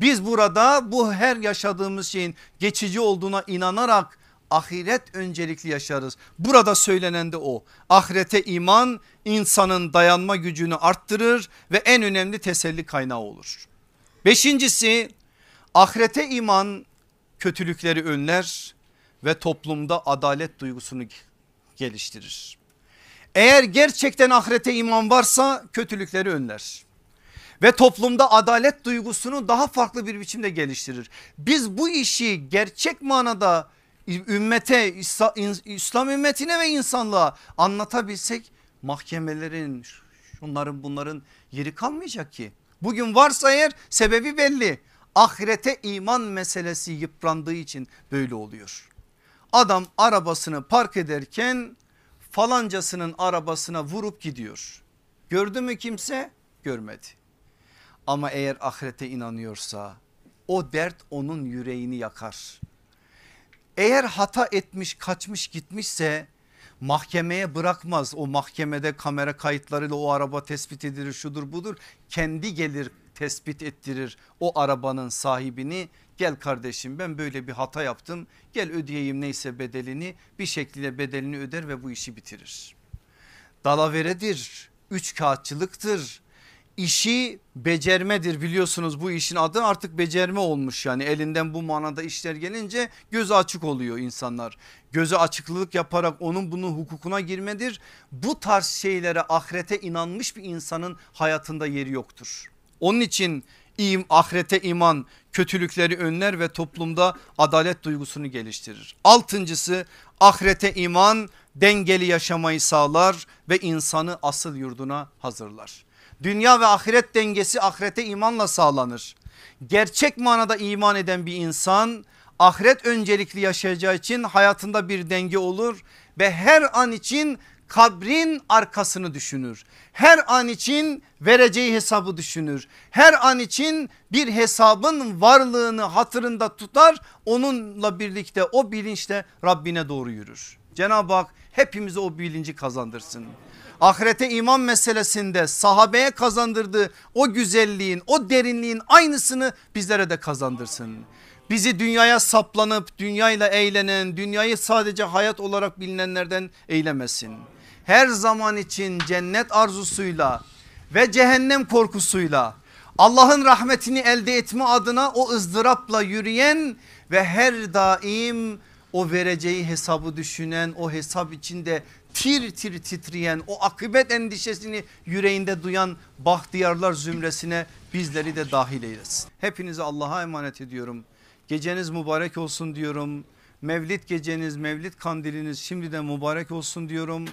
S2: Biz burada bu her yaşadığımız şeyin geçici olduğuna inanarak ahiret öncelikli yaşarız. Burada söylenen de o. Ahirete iman insanın dayanma gücünü arttırır ve en önemli teselli kaynağı olur. Beşincisi ahirete iman kötülükleri önler ve toplumda adalet duygusunu geliştirir. Eğer gerçekten ahirete iman varsa kötülükleri önler ve toplumda adalet duygusunu daha farklı bir biçimde geliştirir. Biz bu işi gerçek manada ümmete İslam ümmetine ve insanlığa anlatabilsek mahkemelerin şunların bunların yeri kalmayacak ki. Bugün varsa eğer sebebi belli ahirete iman meselesi yıprandığı için böyle oluyor. Adam arabasını park ederken falancasının arabasına vurup gidiyor. Gördü mü kimse? Görmedi. Ama eğer ahirete inanıyorsa o dert onun yüreğini yakar. Eğer hata etmiş kaçmış gitmişse mahkemeye bırakmaz. O mahkemede kamera kayıtlarıyla o araba tespit edilir şudur budur. Kendi gelir tespit ettirir o arabanın sahibini gel kardeşim ben böyle bir hata yaptım gel ödeyeyim neyse bedelini bir şekilde bedelini öder ve bu işi bitirir. Dalaveredir, üç kağıtçılıktır, işi becermedir biliyorsunuz bu işin adı artık becerme olmuş yani elinden bu manada işler gelince gözü açık oluyor insanlar. Gözü açıklılık yaparak onun bunun hukukuna girmedir. Bu tarz şeylere ahirete inanmış bir insanın hayatında yeri yoktur. Onun için im, ahirete iman kötülükleri önler ve toplumda adalet duygusunu geliştirir. Altıncısı ahirete iman dengeli yaşamayı sağlar ve insanı asıl yurduna hazırlar. Dünya ve ahiret dengesi ahirete imanla sağlanır. Gerçek manada iman eden bir insan ahiret öncelikli yaşayacağı için hayatında bir denge olur ve her an için kabrin arkasını düşünür. Her an için vereceği hesabı düşünür. Her an için bir hesabın varlığını hatırında tutar. Onunla birlikte o bilinçle Rabbine doğru yürür. Cenab-ı Hak hepimize o bilinci kazandırsın. Ahirete iman meselesinde sahabeye kazandırdığı o güzelliğin o derinliğin aynısını bizlere de kazandırsın. Bizi dünyaya saplanıp dünyayla eğlenen dünyayı sadece hayat olarak bilinenlerden eylemesin her zaman için cennet arzusuyla ve cehennem korkusuyla Allah'ın rahmetini elde etme adına o ızdırapla yürüyen ve her daim o vereceği hesabı düşünen o hesap içinde tir tir titreyen o akıbet endişesini yüreğinde duyan bahtiyarlar zümresine bizleri de dahil eylesin. Hepinizi Allah'a emanet ediyorum. Geceniz mübarek olsun diyorum. Mevlid geceniz, Mevlid kandiliniz şimdiden mübarek olsun diyorum.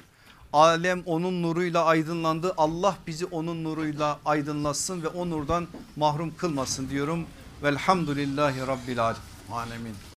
S2: Alem onun nuruyla aydınlandı. Allah bizi onun nuruyla aydınlatsın ve o nurdan mahrum kılmasın diyorum. Velhamdülillahi Rabbil alemin.